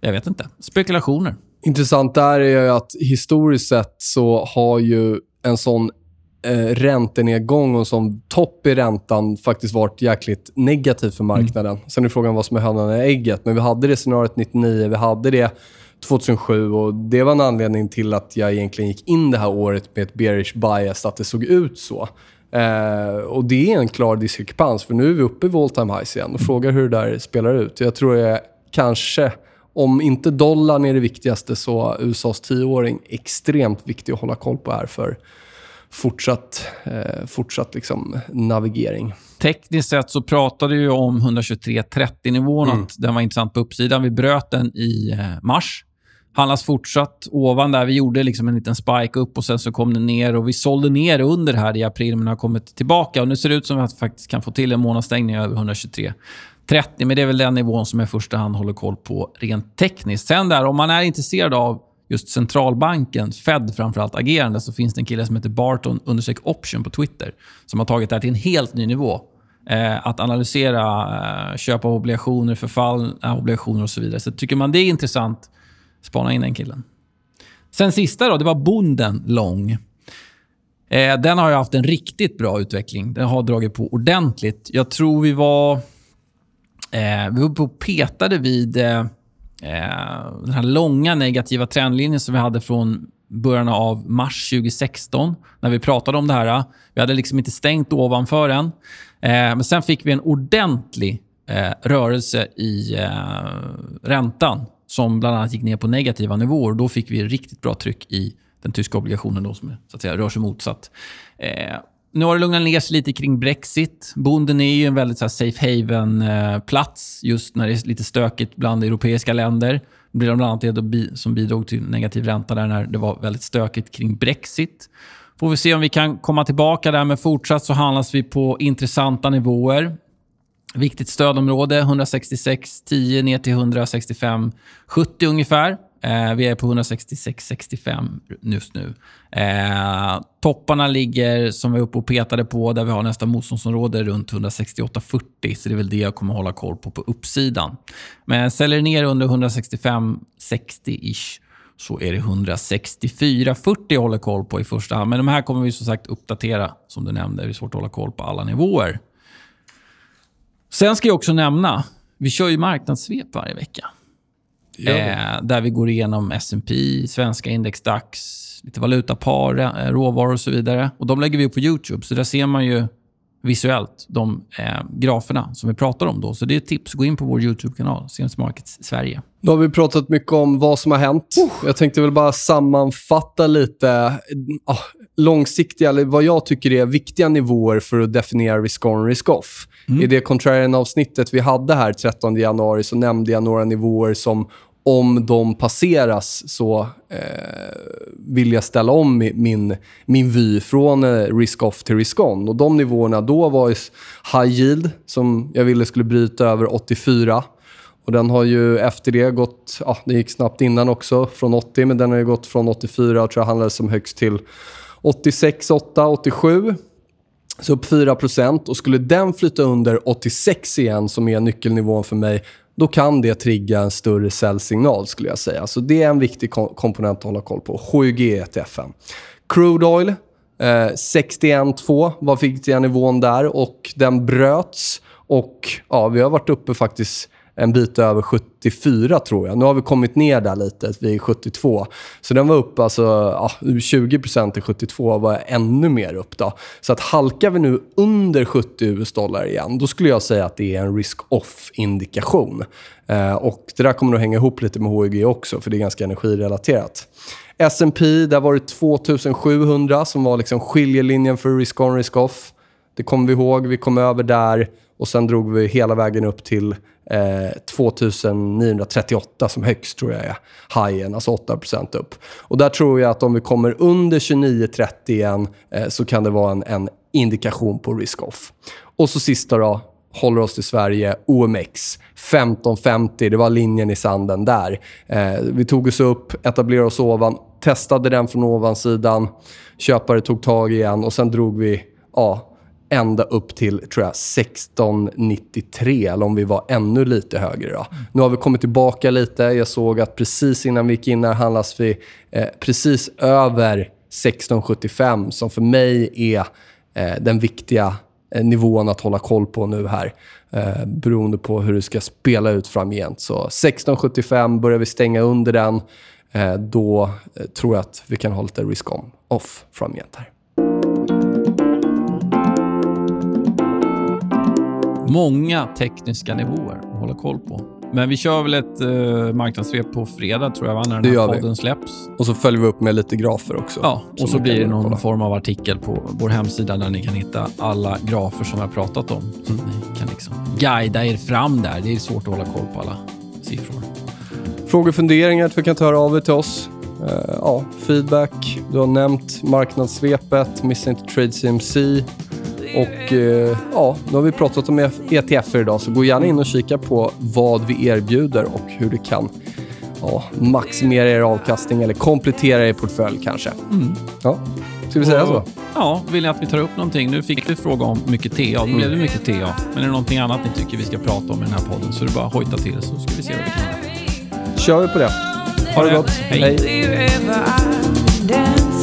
Jag vet inte. Spekulationer. Intressant där är att historiskt sett så har ju en sån eh, räntenedgång och som topp i räntan faktiskt varit jäkligt negativ för marknaden. Mm. Sen är frågan vad som är hönan och ägget. Men vi hade det scenariot 99, vi hade det 2007 och det var en anledning till att jag egentligen gick in det här året med ett bearish bias, att det såg ut så. Eh, och Det är en klar diskrepans, för nu är vi uppe i all time highs igen och frågar hur det där spelar ut. Jag tror jag kanske, om inte dollarn är det viktigaste, så USAs tioåring extremt viktig att hålla koll på här för fortsatt, eh, fortsatt liksom navigering. Tekniskt sett så pratade vi om 123.30-nivån, mm. att den var intressant på uppsidan. Vi bröt den i eh, mars. Handlas fortsatt ovan där. Vi gjorde liksom en liten spike upp och sen så kom den ner. och Vi sålde ner under här i april, men har kommit tillbaka. Och Nu ser det ut som att vi faktiskt kan få till en månadsstängning över 123.30. Men det är väl den nivån som jag i första hand håller koll på rent tekniskt. Sen där, om man är intresserad av just centralbanken, Fed framförallt, agerande så finns det en kille som heter Barton undersök option på Twitter som har tagit det här till en helt ny nivå. Eh, att analysera eh, köp av obligationer, förfallna eh, obligationer och så vidare. Så tycker man det är intressant, spana in den killen. Sen sista då, det var bonden lång. Eh, den har ju haft en riktigt bra utveckling. Den har dragit på ordentligt. Jag tror vi var... Eh, vi var på petade vid eh, Eh, den här långa negativa trendlinjen som vi hade från början av mars 2016 när vi pratade om det här. Eh, vi hade liksom inte stängt ovanför än. Eh, men sen fick vi en ordentlig eh, rörelse i eh, räntan som bland annat gick ner på negativa nivåer. Då fick vi riktigt bra tryck i den tyska obligationen då, som så att säga, rör sig motsatt nu har det lugnat ner sig lite kring Brexit. Bonden är ju en väldigt så här, safe haven-plats eh, just när det är lite stökigt bland europeiska länder. Det blir bland annat det som bidrog till negativ ränta där när det var väldigt stökigt kring Brexit. Får vi se om vi kan komma tillbaka där, men fortsatt så handlas vi på intressanta nivåer. Viktigt stödområde 166,10 ner till 165,70 ungefär. Eh, vi är på 166,65 just nu. Eh, topparna ligger, som vi är uppe och petade på, där vi har nästa motståndsområde runt 168,40. Så det är väl det jag kommer hålla koll på på uppsidan. Men säljer ner under 165,60-ish så är det 164,40 jag håller koll på i första hand. Men de här kommer vi som sagt uppdatera, som du nämnde. Det är svårt att hålla koll på alla nivåer. Sen ska jag också nämna, vi kör ju marknadssvep varje vecka. Eh, där vi går igenom S&P, svenska indexdax, lite valutapar, eh, råvaror och så vidare. Och De lägger vi upp på YouTube, så där ser man ju visuellt de eh, graferna som vi pratar om. då. Så det är ett tips. Gå in på vår YouTube-kanal, CMC Markets Sverige. Nu har vi pratat mycket om vad som har hänt. Uh. Jag tänkte väl bara sammanfatta lite ah, långsiktiga, eller vad jag tycker är viktiga nivåer för att definiera risk-on, risk-off. Mm. I det contrarian-avsnittet vi hade här 13 januari så nämnde jag några nivåer som om de passeras så eh, vill jag ställa om min, min vy från eh, risk-off till risk-on. Och De nivåerna då var high yield, som jag ville skulle bryta över 84. Och Den har ju efter det gått, ja, det gick snabbt innan också, från 80, men den har gått från 84 och tror jag handlades som högst till 86, 8, 87. Så upp 4% och skulle den flytta under 86 igen, som är nyckelnivån för mig, då kan det trigga en större säljsignal skulle jag säga. Så det är en viktig komponent att hålla koll på. 7G-ETFen. Crude oil, eh, 61,2 var viktiga nivån där och den bröts. Och ja, vi har varit uppe faktiskt en bit över 74 tror jag. Nu har vi kommit ner där lite, vi är 72. Så den var upp alltså, ja, 20% till 72 var ännu mer upp. Då. Så att halkar vi nu under 70 US-dollar igen, då skulle jag säga att det är en risk-off-indikation. Eh, och Det där kommer nog hänga ihop lite med HEG också, för det är ganska energirelaterat. S&P där var det 2700 som var liksom skiljelinjen för risk-on, risk-off. Det kommer vi ihåg. Vi kom över där och sen drog vi hela vägen upp till eh, 2938 som högst tror jag är highen, alltså 8 upp. Och där tror jag att om vi kommer under 2930 igen eh, så kan det vara en, en indikation på risk-off. Och så sista då, håller oss till Sverige, OMX 1550. Det var linjen i sanden där. Eh, vi tog oss upp, etablerade oss ovan, testade den från ovansidan. Köpare tog tag igen och sen drog vi ja, ända upp till tror jag 1693 eller om vi var ännu lite högre. Då. Mm. Nu har vi kommit tillbaka lite. Jag såg att precis innan vi gick in här handlas vi eh, precis över 1675 som för mig är eh, den viktiga eh, nivån att hålla koll på nu här. Eh, beroende på hur det ska spela ut framgent. Så 1675, börjar vi stänga under den, eh, då eh, tror jag att vi kan ha lite risk-on off framgent här. Många tekniska nivåer att hålla koll på. Men vi kör väl ett uh, marknadssvep på fredag, tror jag, va? när den här podden vi. släpps. Och så följer vi upp med lite grafer också. Ja, och så blir det någon kolla. form av artikel på vår hemsida där ni kan hitta alla grafer som vi har pratat om. Så mm. ni kan liksom guida er fram där. Det är svårt att hålla koll på alla siffror. Frågor och funderingar att vi kan ta av er till oss. Uh, ja, feedback. Du har nämnt marknadssvepet, missa inte Trade CMC. Och eh, ja, nu har vi pratat om ETF idag, så gå gärna in och kika på vad vi erbjuder och hur du kan ja, maximera er avkastning eller komplettera er portfölj kanske. Mm. Ja. Ska vi säga så? Ja, vill ni att vi tar upp någonting? Nu fick vi fråga om mycket TA. Då blev det mycket TA. Men är det någonting annat ni tycker vi ska prata om i den här podden så är det bara att hojta till så ska vi se vad vi kan göra. kör vi på det. Ha det gott. Hej. Hej.